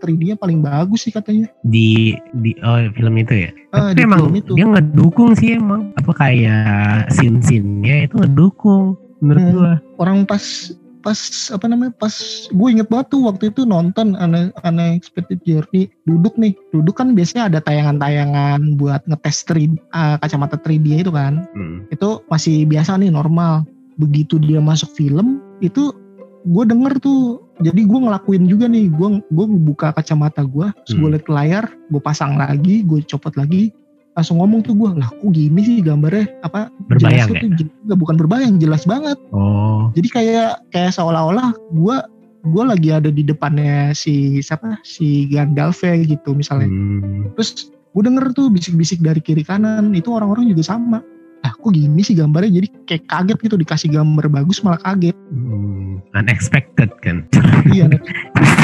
3D-nya paling bagus sih katanya. Di di oh film itu ya? Uh, tapi emang itu. dia ngedukung sih emang. Apa kayak scene-scene-nya itu ngedukung menurut hmm, gua. Orang pas pas apa namanya pas gue inget banget tuh waktu itu nonton Unexpected Journey duduk nih. Duduk kan biasanya ada tayangan-tayangan buat ngetes 3D, uh, kacamata 3D itu kan. Hmm. itu masih biasa nih normal. Begitu dia masuk film itu gue denger tuh. Jadi gue ngelakuin juga nih. Gue gue buka kacamata gue terus gue hmm. liat layar gue pasang lagi gue copot lagi langsung ngomong tuh gue lah kok gini sih gambarnya? Apa berbayang jelas ya? tuh bukan berbayang jelas banget. Oh. Jadi kayak kayak seolah-olah gue gue lagi ada di depannya si siapa? Si Gandalf ya gitu misalnya. Hmm. terus gue denger tuh bisik-bisik dari kiri kanan itu orang-orang juga sama. Ah kok gini sih gambarnya? Jadi kayak kaget gitu dikasih gambar bagus malah kaget. Hmm, unexpected kan? Iya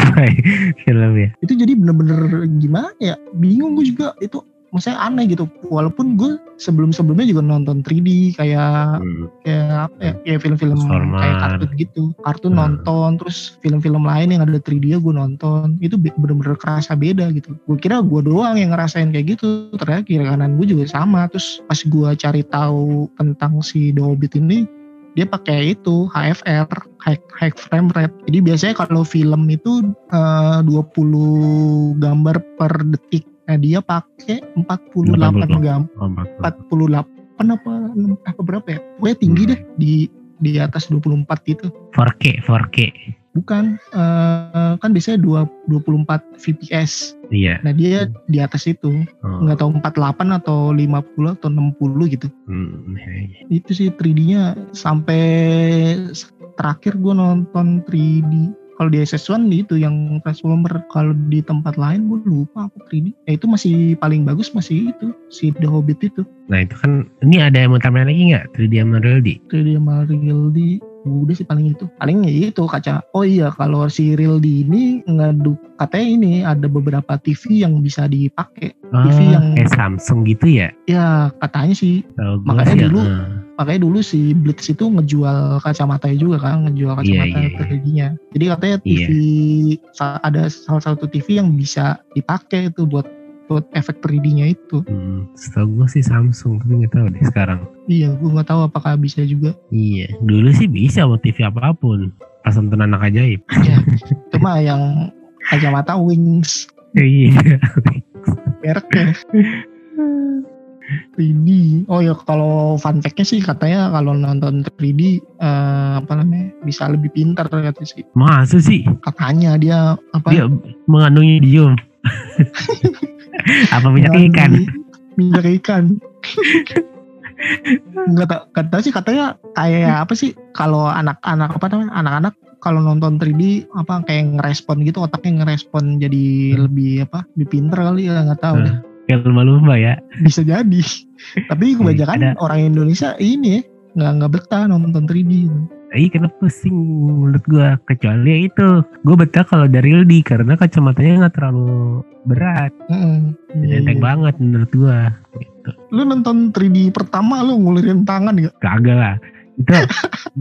film ya. Itu jadi bener-bener gimana ya? Bingung gue juga itu maksudnya aneh gitu. Walaupun gue sebelum sebelumnya juga nonton 3D kayak hmm. kayak apa ya kayak film-film kayak kartun gitu. Kartun hmm. nonton terus film-film lain yang ada 3D gue nonton. Itu bener-bener kerasa beda gitu. Gue kira gue doang yang ngerasain kayak gitu ternyata kiri kanan gue juga sama. Terus pas gue cari tahu tentang si The Hobbit ini dia pakai itu HFR high, high frame rate. Jadi biasanya kalau film itu eh, uh, 20 gambar per detik Nah dia pakai 48 gram. Oh, 48 apa apa berapa ya? Pokoknya tinggi hmm. deh di di atas 24 itu. 4K, 4K. Bukan, uh, kan biasanya 2, 24 fps. Iya. Nah dia hmm. di atas itu, oh. nggak tahu 48 atau 50 atau 60 gitu. Hmm. Iya, iya. Itu sih 3D-nya sampai terakhir gue nonton 3D kalau di SS1 itu yang Transformer. Kalau di tempat lain gue lupa apa 3D ya itu masih paling bagus masih itu si The Hobbit itu. Nah itu kan ini ada yang mau tambahin lagi nggak? 3D sama Real D 3D sama Real D udah sih paling itu. Paling ya itu kaca. Oh iya kalau si Real D ini ngadu katanya ini ada beberapa TV yang bisa dipakai. Oh, TV yang kayak Samsung gitu ya? Ya katanya sih. Oh, makanya sih, dulu uh. Makanya dulu si Blitz itu ngejual kacamata juga kan ngejual iya, kacamata yeah, yeah, yeah. jadi katanya TV yeah. ada salah satu TV yang bisa dipakai itu buat buat efek 3D-nya itu. Hmm, setahu gue sih Samsung, tapi nggak tahu deh sekarang. Iya, gue nggak tahu apakah bisa juga. Iya, dulu sih bisa buat TV apa pun. Pas nonton anak ajaib. Iya, cuma yang kacamata Wings. Iya. Mereknya. 3D. Oh ya kalau fun fact-nya sih katanya kalau nonton 3D uh, eh, apa namanya bisa lebih pintar ternyata sih. Masa sih? Katanya dia apa? Dia mengandung idiom. apa minyak ikan minyak ikan nggak tak kata sih katanya kayak apa sih kalau anak-anak apa namanya anak-anak kalau nonton 3D apa kayak ngerespon gitu otaknya ngerespon jadi hmm. lebih apa lebih pinter kali ya nggak tahu hmm. deh kayak lumba-lumba ya bisa jadi tapi kebanyakan Ada. orang Indonesia ini ya nggak nggak betah nonton 3D gitu. iya karena pusing menurut gue kecuali ya itu gue betah kalau dari Rildi karena kacamatanya nggak terlalu berat Iya, enteng iya. banget menurut gue gitu. Lu nonton 3D pertama lu ngulirin tangan gak? kagak lah itu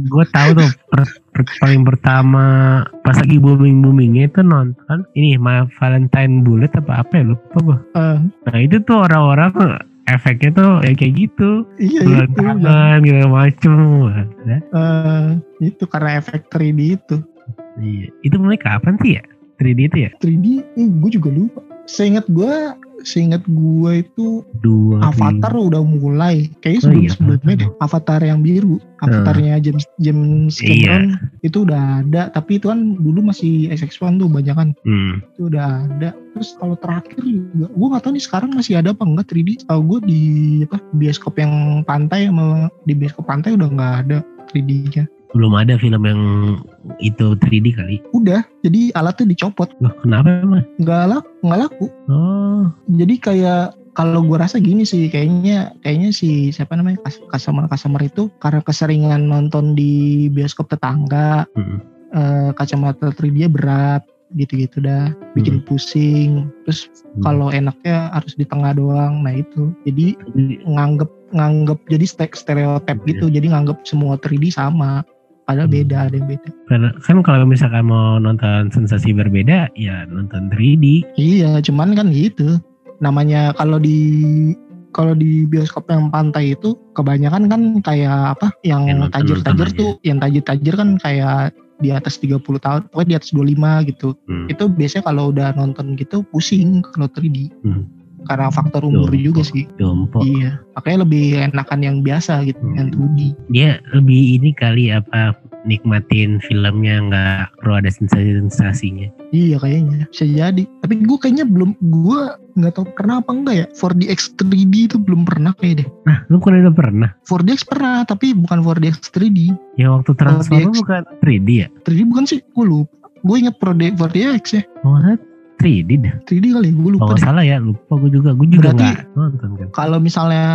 gue tahu tuh per- per- paling pertama pas lagi booming boomingnya itu nonton ini My Valentine Bullet apa apa ya lupa gue Eh, nah itu tuh orang-orang efeknya tuh ya kayak gitu iya bulan itu. tangan gitu macem ya. Eh, itu karena efek 3D itu. iya itu mulai kapan sih ya 3D itu ya 3D, eh, gue juga lupa. Seingat gue, seingat gue itu dua Avatar udah mulai. Kayaknya Oh sebelum iya, sebelumnya deh. Avatar yang biru, Avatarnya James James Iya. Cameron itu udah ada. Tapi itu kan dulu masih SX1 tuh banyak kan. hmm. Itu udah ada. Terus kalau terakhir juga, gue nggak tahu nih sekarang masih ada apa enggak 3D. Tahu gue di apa bioskop yang pantai sama di bioskop pantai udah nggak ada 3D-nya. Belum ada film yang itu 3D kali. Udah, jadi alatnya dicopot, loh kenapa emang? Nggak laku, nggak laku. oh. Jadi kayak kalau gue rasa gini sih kayaknya kayaknya si siapa namanya customer customer itu karena keseringan nonton di bioskop tetangga hmm. eh, kacamata 3D berat gitu-gitu dah. Bikin pusing. Terus Hmm. kalau enaknya harus di tengah doang nah itu. Jadi nganggep nganggep jadi ste- stereotip Iya. gitu. Jadi nganggep semua 3D sama padahal Hmm. beda ada yang beda Karena kan kalau misalkan mau nonton sensasi berbeda ya nonton 3D Iya, cuman kan gitu. Namanya kalau di kalau di bioskop yang pantai itu kebanyakan kan kayak apa? Yang tajir-tajir tuh, yang tajir-tajir kan kayak di atas 30 tahun, pokoknya di atas 25 gitu. hmm. Itu biasanya kalau udah nonton gitu pusing kalau 3D. Hmm. Karena faktor umur Jompo. juga sih. jompo Iya, makanya lebih enakan yang biasa gitu, Hmm. yang 2D. dia lebih ini kali apa nikmatin filmnya nggak perlu ada sensasi-sensasinya Iya kayaknya bisa jadi. Tapi gue kayaknya belum, gue nggak tahu pernah apa enggak ya. 4DX 3D itu belum pernah kayak deh. nah lu kan udah pernah 4DX pernah, tapi bukan 4DX 3D. yang waktu Transformer 4DX. bukan 3D ya 3D bukan sih, gue lupa. Gue inget 4D, 4DX ya. oh 3D dah 3D kali, gue lupa kalau salah ya lupa gue juga gue juga Berarti- nggak nonton kan Kalau misalnya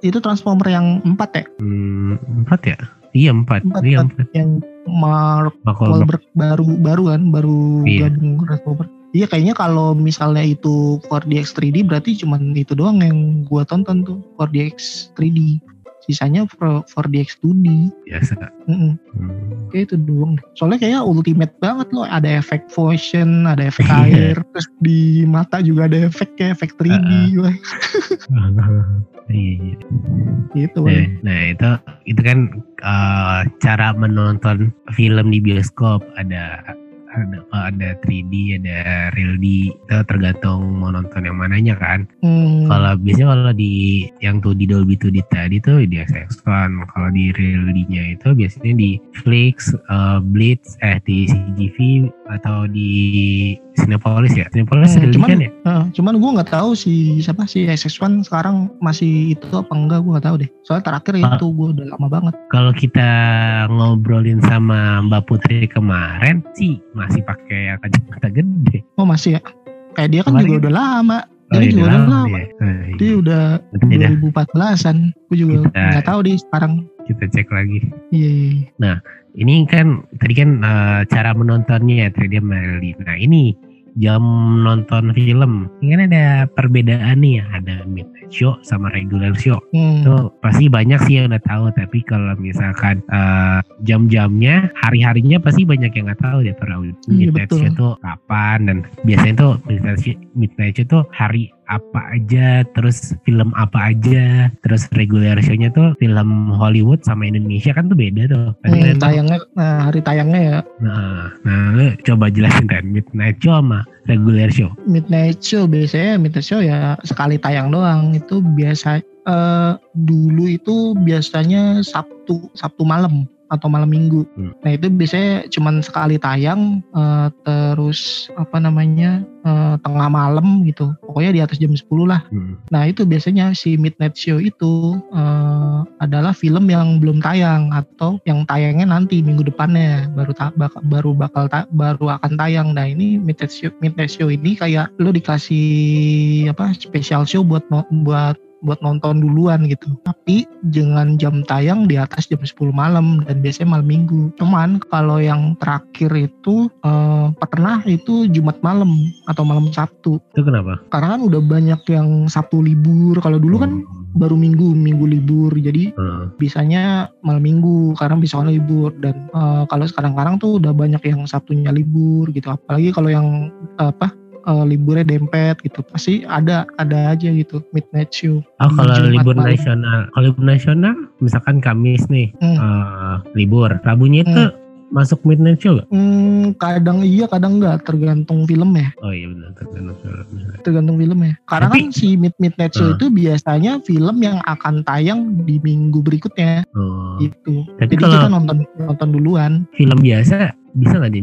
itu Transformer yang 4 ya, hmm, empat ya iya empat Empat, iya empat. empat yang Mark Wahlberg baru baru kan, baru Iya. gabung Transformer. Iya kayaknya kalau misalnya itu 4DX 3D berarti cuman itu doang yang gue tonton tuh 4DX 3D. Sisanya 4DX 2D. biasa Mm-mm. Hmm. Kayak itu doang. Soalnya kayak ultimate banget loh. Ada efek motion, ada efek Iya. air. Terus di mata juga ada efek kayak efek 3D. Wah, iya, iya. gitu. Nah, nah itu itu kan eh, cara menonton film di bioskop ada ada ada 3D ada real D. Itu tergantung mau nonton yang mananya kan. Hmm, kalau biasanya kalau di yang tuh di Dolby 2D tadi tuh di SX1 kalau di real D-nya itu biasanya di Flix, eh, Blitz, eh di CGV atau di Cinepolis ya Cinepolis Hmm, cuman- ya Heeh, cuman gue nggak tahu si siapa si SX1 sekarang masih itu apa enggak gue nggak tahu deh. Soalnya terakhir Ah. itu gue udah lama banget. kalau kita ngobrolin sama Mbak Putri kemarin sih masih pakai kacamata gede. Oh masih ya? Kayak dia kan Kemarin juga kan- udah lama. Oh, Ini juga udah lama dia. Oh, iya. Dia udah Nanti dah 2014an. Gue juga nggak tahu deh sekarang. kita cek lagi. Iya. iya, iya. Ini kan tadi kan eh, cara menontonnya ya 3D Melody. Nah ini jam nonton film. Ini kan ada perbedaan nih ya. Ada midnight show sama regular show. Hmm. Itu pasti banyak sih yang udah tahu. Tapi kalau misalkan eh, jam-jamnya, hari-harinya pasti banyak yang nggak tahu ya. Para Iya, midnight betul. show tuh kapan dan biasanya tuh midnight show, midnight show tuh hari apa aja, terus film apa aja, terus regular show-nya tuh film Hollywood sama Indonesia kan tuh beda tuh. Tadi Hmm, tayangnya nah, hari tayangnya ya. Nah, nah lu coba jelasin kan midnight show sama regular show. midnight show biasanya midnight show ya sekali tayang doang. Itu biasa eh, dulu itu biasanya Sabtu Sabtu malam atau malam minggu. Hmm. Nah itu biasanya cuman sekali tayang eh, terus apa namanya eh, tengah malam gitu. Pokoknya di atas jam 10 lah. Hmm. Nah itu biasanya si midnight show itu eh, adalah film yang belum tayang atau yang tayangnya nanti minggu depannya baru ta- bak- baru bakal ta- baru akan tayang. Nah ini midnight show midnight show ini kayak lo dikasih apa special show buat buat buat nonton duluan gitu. Tapi dengan jam tayang di atas jam 10 malam dan biasanya malam minggu. Cuman kalau yang terakhir itu eh, pernah itu Jumat malam atau malam Sabtu. Itu kenapa? Karena kan udah banyak yang Sabtu libur. Kalau dulu kan baru minggu, minggu libur. Jadi Hmm. bisanya malam minggu karena bisa orang libur dan eh, kalau sekarang-karang tuh udah banyak yang Sabtunya libur gitu. Apalagi kalau yang apa eh, liburnya dempet gitu pasti ada ada aja gitu midnight show. Oh kalau Jumat libur malam. nasional, kalau libur nasional, misalkan Kamis nih Hmm. eh, libur, Rabunya itu masuk midnight show gak? Hmm, kadang iya kadang enggak tergantung film ya Oh iya benar tergantung film. tergantung film ya karena Tapi- kan si mid midnight show Hmm. itu biasanya film yang akan tayang di minggu berikutnya Oh. gitu Tapi jadi kalau kita nonton nonton duluan film biasa bisa nggak di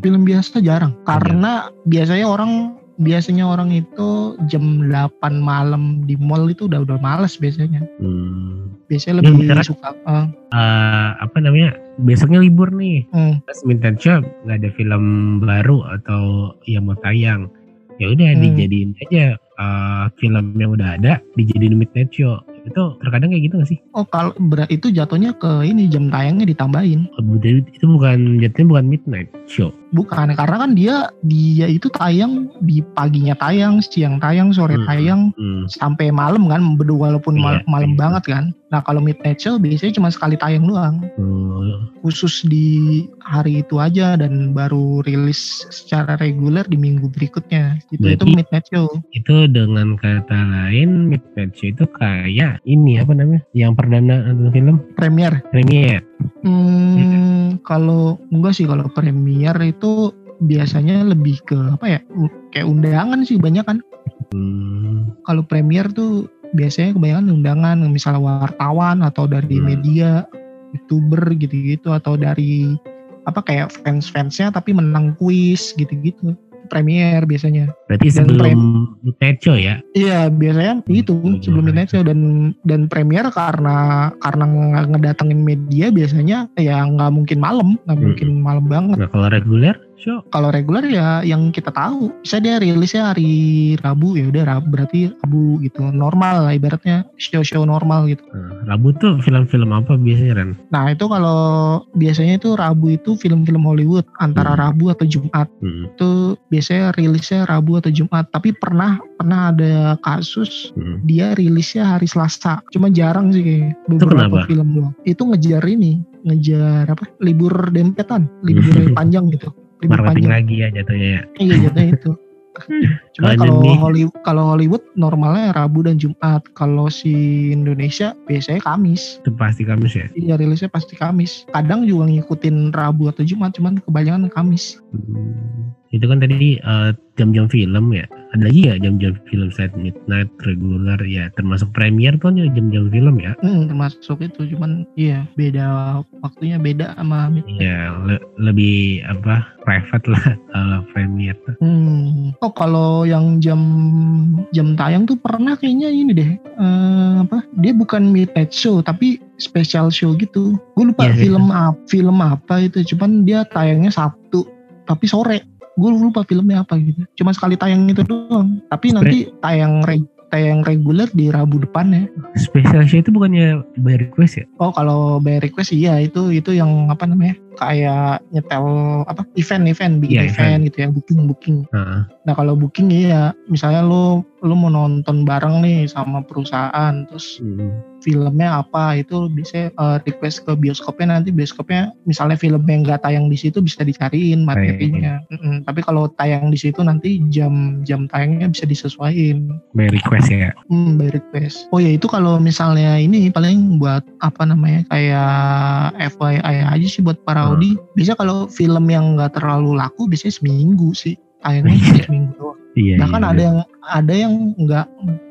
film biasa jarang Iya. karena biasanya orang biasanya orang itu jam 8 malam di mall itu udah udah males biasanya Hmm. biasanya Ya, lebih beneran. suka eh, Eh, apa namanya? Besoknya libur nih. hmm, Pas midnight show nggak ada film baru atau yang mau tayang. Ya udah Hmm. dijadiin aja eh, film yang udah ada dijadiin midnight show. Itu terkadang kayak gitu gak sih? oh kalau berat itu jatuhnya ke ini jam tayangnya ditambahin Jadi itu bukan jatuhnya bukan midnight show. bukan karena kan dia dia itu tayang di paginya tayang siang tayang sore Hmm. tayang Hmm. sampai malam kan berdua walaupun mal- Iya, malam iya. banget kan nah kalau midnight show biasanya cuma sekali tayang doang Oh, khusus di hari itu aja dan baru rilis secara reguler di minggu berikutnya itu itu midnight show itu dengan kata lain midnight show itu kayak ini apa namanya? Yang perdana nonton film premier premier. hmm, kalau enggak sih kalau premier itu biasanya lebih ke apa ya kayak undangan sih banyak kan Hmm. kalau premier tuh biasanya kebanyakan undangan misalnya wartawan atau dari Hmm. media youtuber gitu-gitu atau dari apa kayak fans-fansnya tapi menang kuis gitu-gitu premier biasanya Berarti Dan sebelum midnight show ya? iya biasanya itu Hmm, sebelum hmm. midnight show dan dan premier karena karena nge- ngedatengin media biasanya ya nggak mungkin malam nggak Hmm. mungkin malam banget Nah kalau reguler show kalau reguler ya yang kita tahu bisa dia rilisnya hari Rabu ya udah Rabu berarti Rabu gitu normal lah ibaratnya show-show normal gitu Nah, Rabu tuh film-film apa biasanya Ren? Nah itu kalau biasanya itu Rabu itu film-film Hollywood antara Hmm. Rabu atau Jumat Hmm. itu biasanya rilisnya Rabu atau Jumat. Tapi pernah pernah ada kasus Hmm. dia rilisnya hari Selasa. Cuma jarang sih Itu beberapa film doang. Itu ngejar ini ngejar apa libur dempetan libur panjang gitu libur Marketing panjang lagi ya jatuhnya ya. iya jadinya itu Cuma Kalau Hollywood, kalau Hollywood normalnya Rabu dan Jumat. Kalau si Indonesia biasanya Kamis. Itu pasti Kamis ya. Iya rilisnya pasti Kamis. Kadang juga ngikutin Rabu atau Jumat, cuman kebanyakan Kamis. Hmm. Itu kan tadi eh, jam-jam film ya. Ada lagi ya jam-jam film set midnight regular ya termasuk premier tuh kan jam-jam film ya. Hmm, termasuk itu, cuman iya beda waktunya beda sama Midnight. Ya le- lebih apa private lah kalau premier tuh. Hmm. Oh kalau yang jam jam tayang tuh pernah kayaknya ini deh. eh, apa? Dia bukan midnight show tapi special show gitu. Gue lupa Iya, iya. film apa film apa itu. Cuman dia tayangnya Sabtu tapi sore. Gue lupa filmnya apa gitu. Cuma sekali tayang itu doang. Tapi nanti tayang reg tayang reguler di Rabu depan ya. Special show itu bukannya by request ya? Oh kalau by request iya itu itu yang apa namanya kayak nyetel apa event event bikin Iya, event, gitu ya booking booking. Heeh. Nah kalau booking iya misalnya lo lo mau nonton bareng nih sama perusahaan terus Hmm. Filmnya apa itu bisa eh, request ke bioskopnya nanti bioskopnya misalnya film yang nggak tayang di situ bisa dicariin materinya. Mm-mm. Tapi kalau tayang di situ nanti jam jam tayangnya bisa disesuaikan. By request ya. Hmm, by request. Oh ya itu kalau misalnya ini paling buat apa namanya kayak FYI aja sih buat para Hmm. Audi. Bisa kalau film yang nggak terlalu laku biasanya seminggu sih. Tayangnya cuma seminggu doang. Iya. Bahkan iya, ada iya. yang ada yang nggak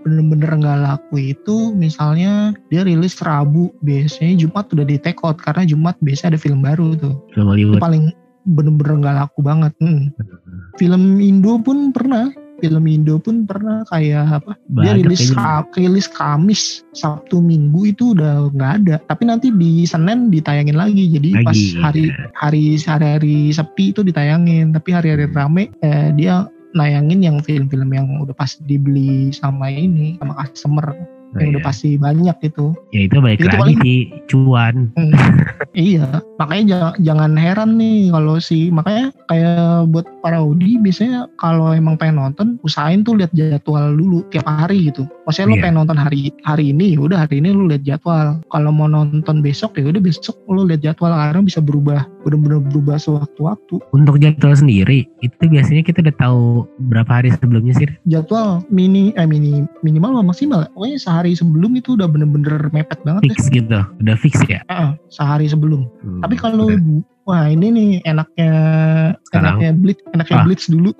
bener-bener nggak laku itu misalnya dia rilis Rabu biasanya Jumat udah di take out karena Jumat biasanya ada film baru tuh. film Itu paling bener-bener nggak laku banget. Hmm. Film Indo pun pernah. Film Indo pun pernah kayak apa? dia rilis kayaknya. Ka- rilis Kamis Sabtu Minggu itu udah nggak ada tapi nanti di Senin ditayangin lagi jadi Lagi, pas hari iya. hari hari-hari sepi itu ditayangin tapi hari-hari Hmm. rame eh, dia nayangin yang film-film yang udah pas dibeli sama ini sama customer Oh, yang udah iya. pasti banyak itu. Ya itu balik Itu lagi di cuan. iya, makanya jangan, jangan heran nih kalau si makanya kayak buat para Audi biasanya kalau emang pengen nonton usahain tuh lihat jadwal dulu tiap hari gitu. Maksudnya lu Iya. pengen nonton hari hari ini, ya udah hari ini lu lihat jadwal. Kalau mau nonton besok ya udah besok lu lihat jadwal karena bisa berubah, bener-bener berubah sewaktu-waktu. Untuk jadwal sendiri itu biasanya kita udah tahu berapa hari sebelumnya sih. Jadwal mini eh mini minimal maksimal, ya. pokoknya sehari sebelum itu udah bener-bener mepet banget ya. Fix gitu, udah fix ya. Heeh, sehari sebelum. Hmm, Tapi kalau udah. wah ini nih enaknya Sekarang? enaknya Blitz, enaknya Ah. Blitz dulu.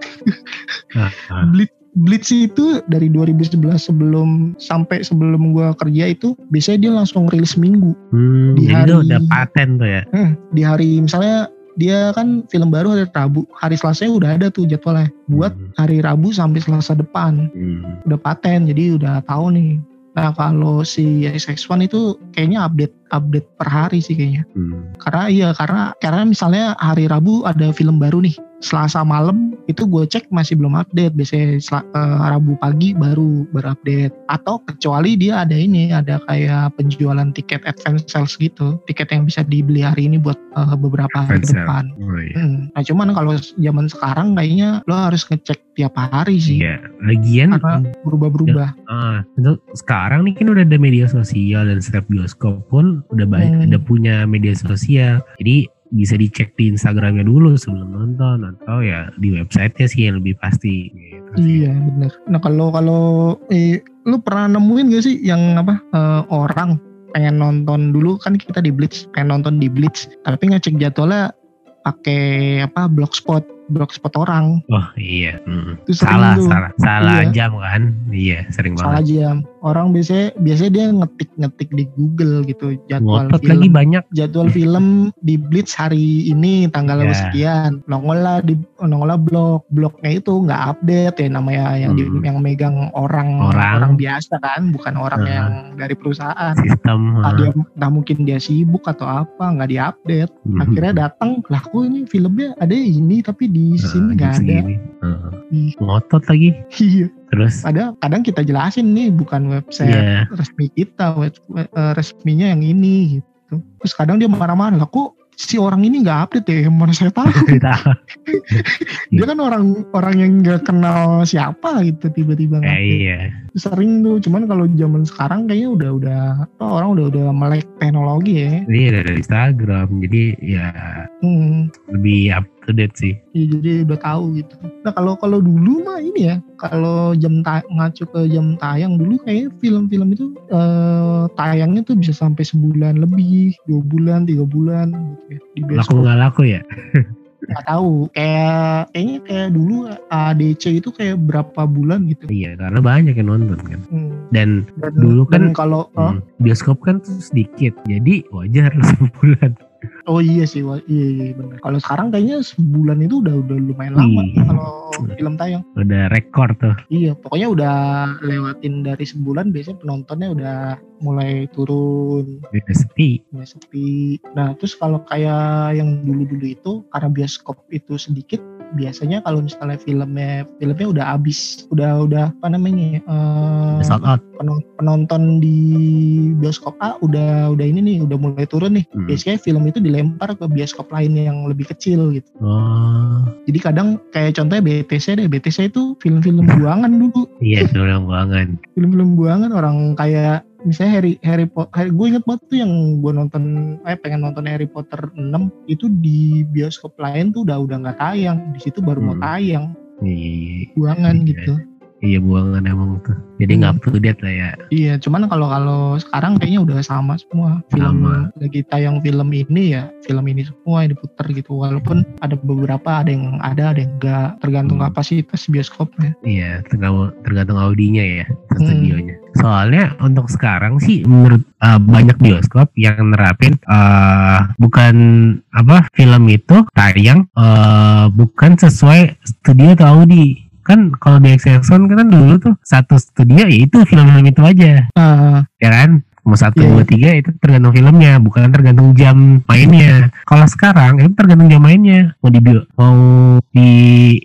Ah, ah. Blitz Blitz itu dari 2011 sebelum sampai sebelum gua kerja itu biasanya dia langsung rilis minggu. Hmm, Di hari- udah paten tuh ya. Hmm, di hari misalnya dia kan film baru hari Rabu, hari Selasa udah ada tuh jadwalnya buat Hmm, hari Rabu sampai Selasa depan. hmm. Udah paten jadi udah tahu nih. Nah kalau si SX1 itu kayaknya update update per hari sih kayaknya. Hmm. Karena iya karena karena misalnya hari Rabu ada film baru nih. Selasa malam itu gue cek masih belum update. Biasanya sel- eh, Rabu pagi baru baru update. Atau kecuali dia ada ini ada kayak penjualan tiket advance sales gitu. Tiket yang bisa dibeli hari ini buat eh, beberapa hari Advance ke sale. depan. Oh, iya. Hmm. Nah cuman kalau zaman sekarang kayaknya lo harus ngecek tiap hari sih. Iya, lagian berubah-berubah. ah, untuk sekarang nih kan udah ada media sosial dan setiap bioskop pun udah baik, Hmm. udah punya media sosial. Jadi bisa dicek di Instagramnya dulu sebelum nonton atau ya di websitenya sih yang lebih pasti. Gitu sih. Iya bener. Nah kalau kalau eh, lu pernah nemuin gak sih yang apa eh, orang pengen nonton dulu kan kita di Blitz pengen nonton di Blitz tapi ngecek jadwalnya pakai apa blogspot blogspot orang Oh iya, Mm. itu sering salah, tuh salah, salah Iya. jam kan? Iya, sering salah banget. jam orang biasanya biasanya dia ngetik ngetik di Google gitu jadwal Ngotot film lagi banyak. jadwal film di Blitz hari ini tanggal Ya. sekian nongol lah di nongol lah blog blognya itu nggak update ya namanya yang di- Hmm. yang megang orang Orang. biasa kan bukan orang Hmm. yang dari perusahaan Sistem. Entah ah. dia entah mungkin dia sibuk atau apa nggak diupdate Mhm. akhirnya datang lah kok ini filmnya ada ini tapi di sini nggak ada. Ih. Ngotot lagi. iya Terus? Kadang kadang kita jelasin nih bukan website ya resmi kita web, eh, resminya yang ini gitu. Terus kadang dia marah-marah lah kok si orang ini nggak update ya? Mana saya tahu? Dia kan orang orang yang nggak kenal siapa gitu tiba-tiba Eh, iya. sering tuh cuman kalau zaman sekarang kayaknya udah udah apa, orang udah udah melek teknologi ya. Iya dari Instagram. Jadi ya hmm, lebih up to date sih. ya jadi udah tahu gitu nah kalau kalau dulu mah ini ya kalau jam ta- ngacu ke jam tayang dulu kayak film-film itu eh, tayangnya tuh bisa sampai sebulan lebih dua bulan tiga bulan gitu ya di Laku nggak laku ya? nggak tahu kayak kayaknya kayak dulu ADC itu kayak berapa bulan gitu Iya karena banyak yang nonton kan. Hmm. Dan Dan, Dulu kan- dan kalau oh, hmm, bioskop kan tuh sedikit. Jadi wajar sebulan. Oh iya sih wah, iya, iya benar kalau sekarang kayaknya sebulan itu udah udah lumayan lama Iya. kalau film tayang Udah rekor tuh. iya pokoknya udah lewatin dari sebulan biasanya penontonnya udah mulai turun Udah sepi. mulai sepi nah terus kalau kayak yang dulu-dulu itu karena bioskop itu sedikit biasanya kalau misalnya filmnya filmnya udah habis udah udah apa namanya penon- penonton di bioskop A udah udah ini nih udah mulai turun nih. Hmm. biasanya film itu dilempar ke bioskop lain yang lebih kecil gitu. Oh. Jadi kadang kayak contohnya BTC deh BTC itu film-film buangan dulu. Iya film buangan. film-film buangan orang kayak misalnya Harry Harry Potter gue inget banget tuh yang gue nonton eh pengen nonton Harry Potter 6 itu di bioskop lain tuh udah udah nggak tayang di situ baru mau Hmm. tayang Iya, buangan Iya. gitu iya buangan emang tuh. Jadi Hmm. nggak up to date lah ya. Iya, cuman kalau kalau sekarang kayaknya udah sama semua. Film Sama. lagi tayang film ini ya, film ini semua yang diputar gitu. Walaupun ada beberapa ada yang ada, ada yang enggak, tergantung Hmm. kapasitas bioskopnya. Iya, tergantung, tergantung audinya ya, Hmm. studionya. Soalnya untuk sekarang sih menurut uh, banyak bioskop yang nerapin uh, bukan apa film itu tayang uh, bukan sesuai studio atau audi. Kan kalau di Excelson kan dulu tuh satu studio ya itu film-film itu aja, Ah, ya kan? Mau satu, Iya, dua, tiga itu tergantung filmnya, bukan tergantung jam mainnya. Kalau sekarang itu tergantung jam mainnya. Mau di bio- mau di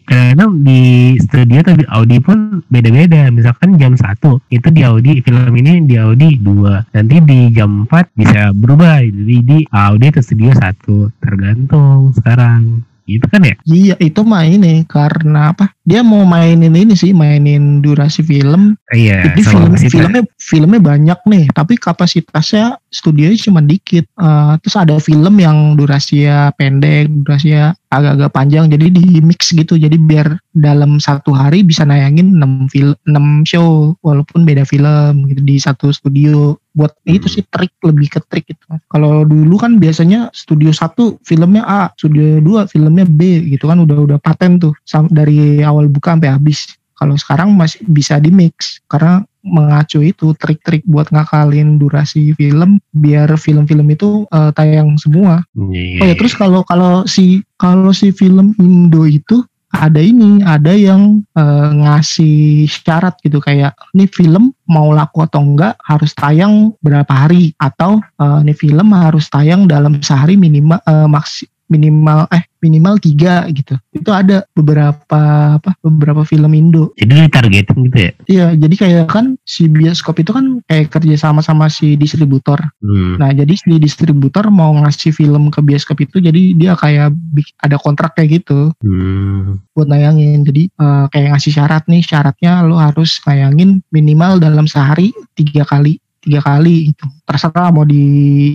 kadang di studio studio tapi Audi pun beda-beda. Misalkan jam satu itu di Audi film ini di Audi dua. Nanti di jam 4 bisa berubah jadi di Audi atau studio satu. Tergantung sekarang itu kan ya Iya itu mah ini karena apa? Dia mau mainin ini sih, mainin durasi film. iya Jadi film kapasitas. filmnya filmnya banyak nih, tapi kapasitasnya studionya cuma dikit. Eh, terus ada film yang durasinya pendek, durasinya agak-agak panjang, jadi di mix gitu. Jadi biar dalam satu hari bisa nayangin 6 film, 6 show, walaupun beda film gitu di satu studio. Buat Hmm. itu sih trik lebih ke trik gitu. Kalau dulu kan biasanya studio satu filmnya A, studio 2 filmnya B gitu kan udah udah paten tuh dari awal buka sampai habis. Kalau sekarang masih bisa di mix karena mengacu itu trik-trik buat ngakalin durasi film biar film-film itu eh, tayang semua. Iya. Oh ya terus kalau kalau si kalau si film Indo itu ada ini, ada yang eh, ngasih syarat gitu kayak ini film mau laku atau enggak harus tayang berapa hari? Atau eh, ini film harus tayang dalam sehari minimal eh, maksi minimal eh minimal tiga gitu. Itu ada beberapa apa beberapa film Indo. jadi ditargetin gitu ya Iya, jadi kayak kan si bioskop itu kan kayak kerja sama sama si distributor. hmm. Nah, jadi si distributor mau ngasih film ke bioskop itu, jadi dia kayak ada kontrak kayak gitu Hmm. buat nayangin. Jadi eh, kayak ngasih syarat nih, syaratnya lo harus nayangin minimal dalam sehari tiga kali tiga kali itu terserah mau di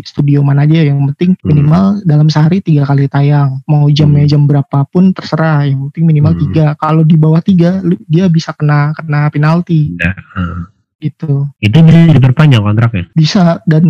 studio mana aja yang penting Hmm. minimal dalam sehari tiga kali tayang mau jamnya Hmm. jam berapapun terserah yang penting minimal Hmm. tiga kalau di bawah tiga dia bisa kena kena penalti Udah. Hmm. gitu itu bisa diperpanjang kontraknya bisa dan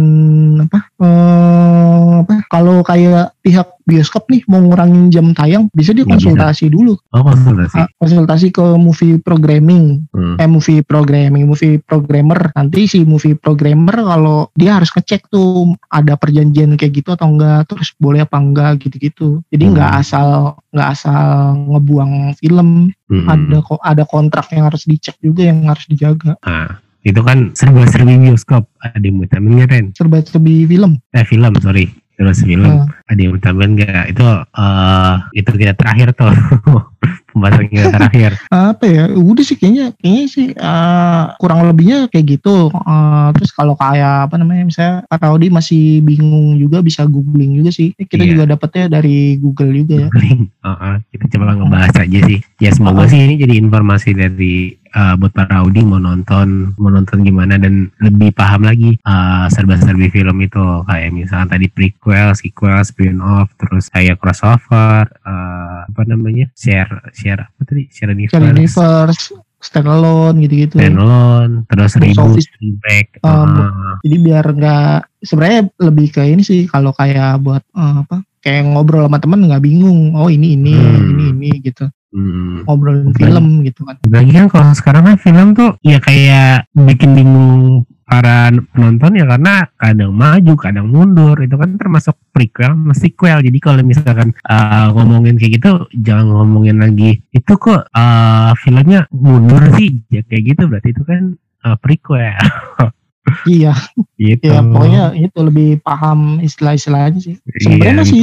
apa eh apa kalau kayak pihak bioskop nih mau ngurangin jam tayang bisa dia bisa. konsultasi dulu. Oh konsultasi? Ah, konsultasi ke movie programming. Hmm. eh movie programming movie programmer. Nanti si movie programmer kalau dia harus ngecek tuh ada perjanjian kayak gitu atau enggak terus boleh apa enggak gitu-gitu. Jadi Hmm. nggak asal nggak asal ngebuang film. Hmm. ada kok ada kontrak yang harus dicek juga yang harus dijaga. Ah, itu kan serba-serbi bioskop ada yang Ren? Serba serbi film. Eh film sorry terus film Ah. ada yang mau tambahin nggak? Itu eh itu kita terakhir tuh. Pembahasan kita terakhir. Apa ya? Udah sih kayaknya kayaknya sih eh, kurang lebihnya kayak gitu. Eh, terus kalau kayak apa namanya misalnya Pak Raudi masih bingung juga bisa googling juga sih. Kita Iya. juga dapetnya dari Google juga ya. Link. Heeh, kita coba ngebahas aja sih. Ya semoga sih ini jadi informasi dari eh, buat para Audi mau nonton mau nonton gimana dan lebih paham lagi eh, serba-serbi film itu. Kayak misalnya tadi prequel, sequel, spin off, terus kayak crossover, eh, apa namanya? Share share apa tadi? Share universe, Share universe standalone gitu-gitu. Standalone, terus reboot, remake, Um, eh, jadi biar nggak sebenarnya lebih ke ini sih kalau kayak buat eh, apa kayak ngobrol sama temen nggak bingung. Oh ini ini Hmm. ini ini gitu hmm. ngobrolin Oke. film gitu kan Lagi kan kalau sekarang kan film tuh ya kayak bikin bingung para penonton ya karena kadang maju, kadang mundur. Itu kan termasuk prequel, sama sequel. Jadi kalau misalkan uh, ngomongin kayak gitu, jangan ngomongin lagi itu kok uh, filmnya mundur sih. Ya kayak gitu berarti itu kan uh, prequel. iya gitu. ya pokoknya itu lebih paham istilah-istilahnya sih sebenarnya Iya, masih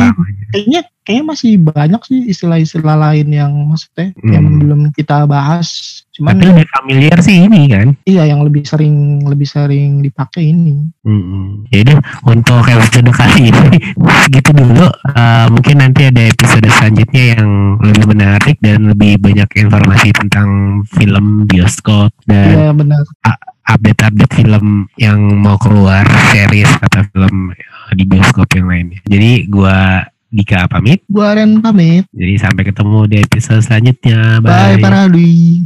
kayaknya kayaknya masih banyak sih istilah-istilah lain yang maksudnya Hmm. yang belum kita bahas cuman Tapi lebih familiar sih ini kan. iya yang lebih sering lebih sering dipakai ini Mm-mm. Jadi untuk episode kali ini segitu dulu. Uh, mungkin nanti ada episode selanjutnya yang lebih menarik dan lebih banyak informasi tentang film bioskop dan iya benar update-update film yang mau keluar series atau film uh, di bioskop yang lainnya. Jadi gua Dika pamit. gua Ren pamit Jadi sampai ketemu di episode selanjutnya. bye Bye. para Dwi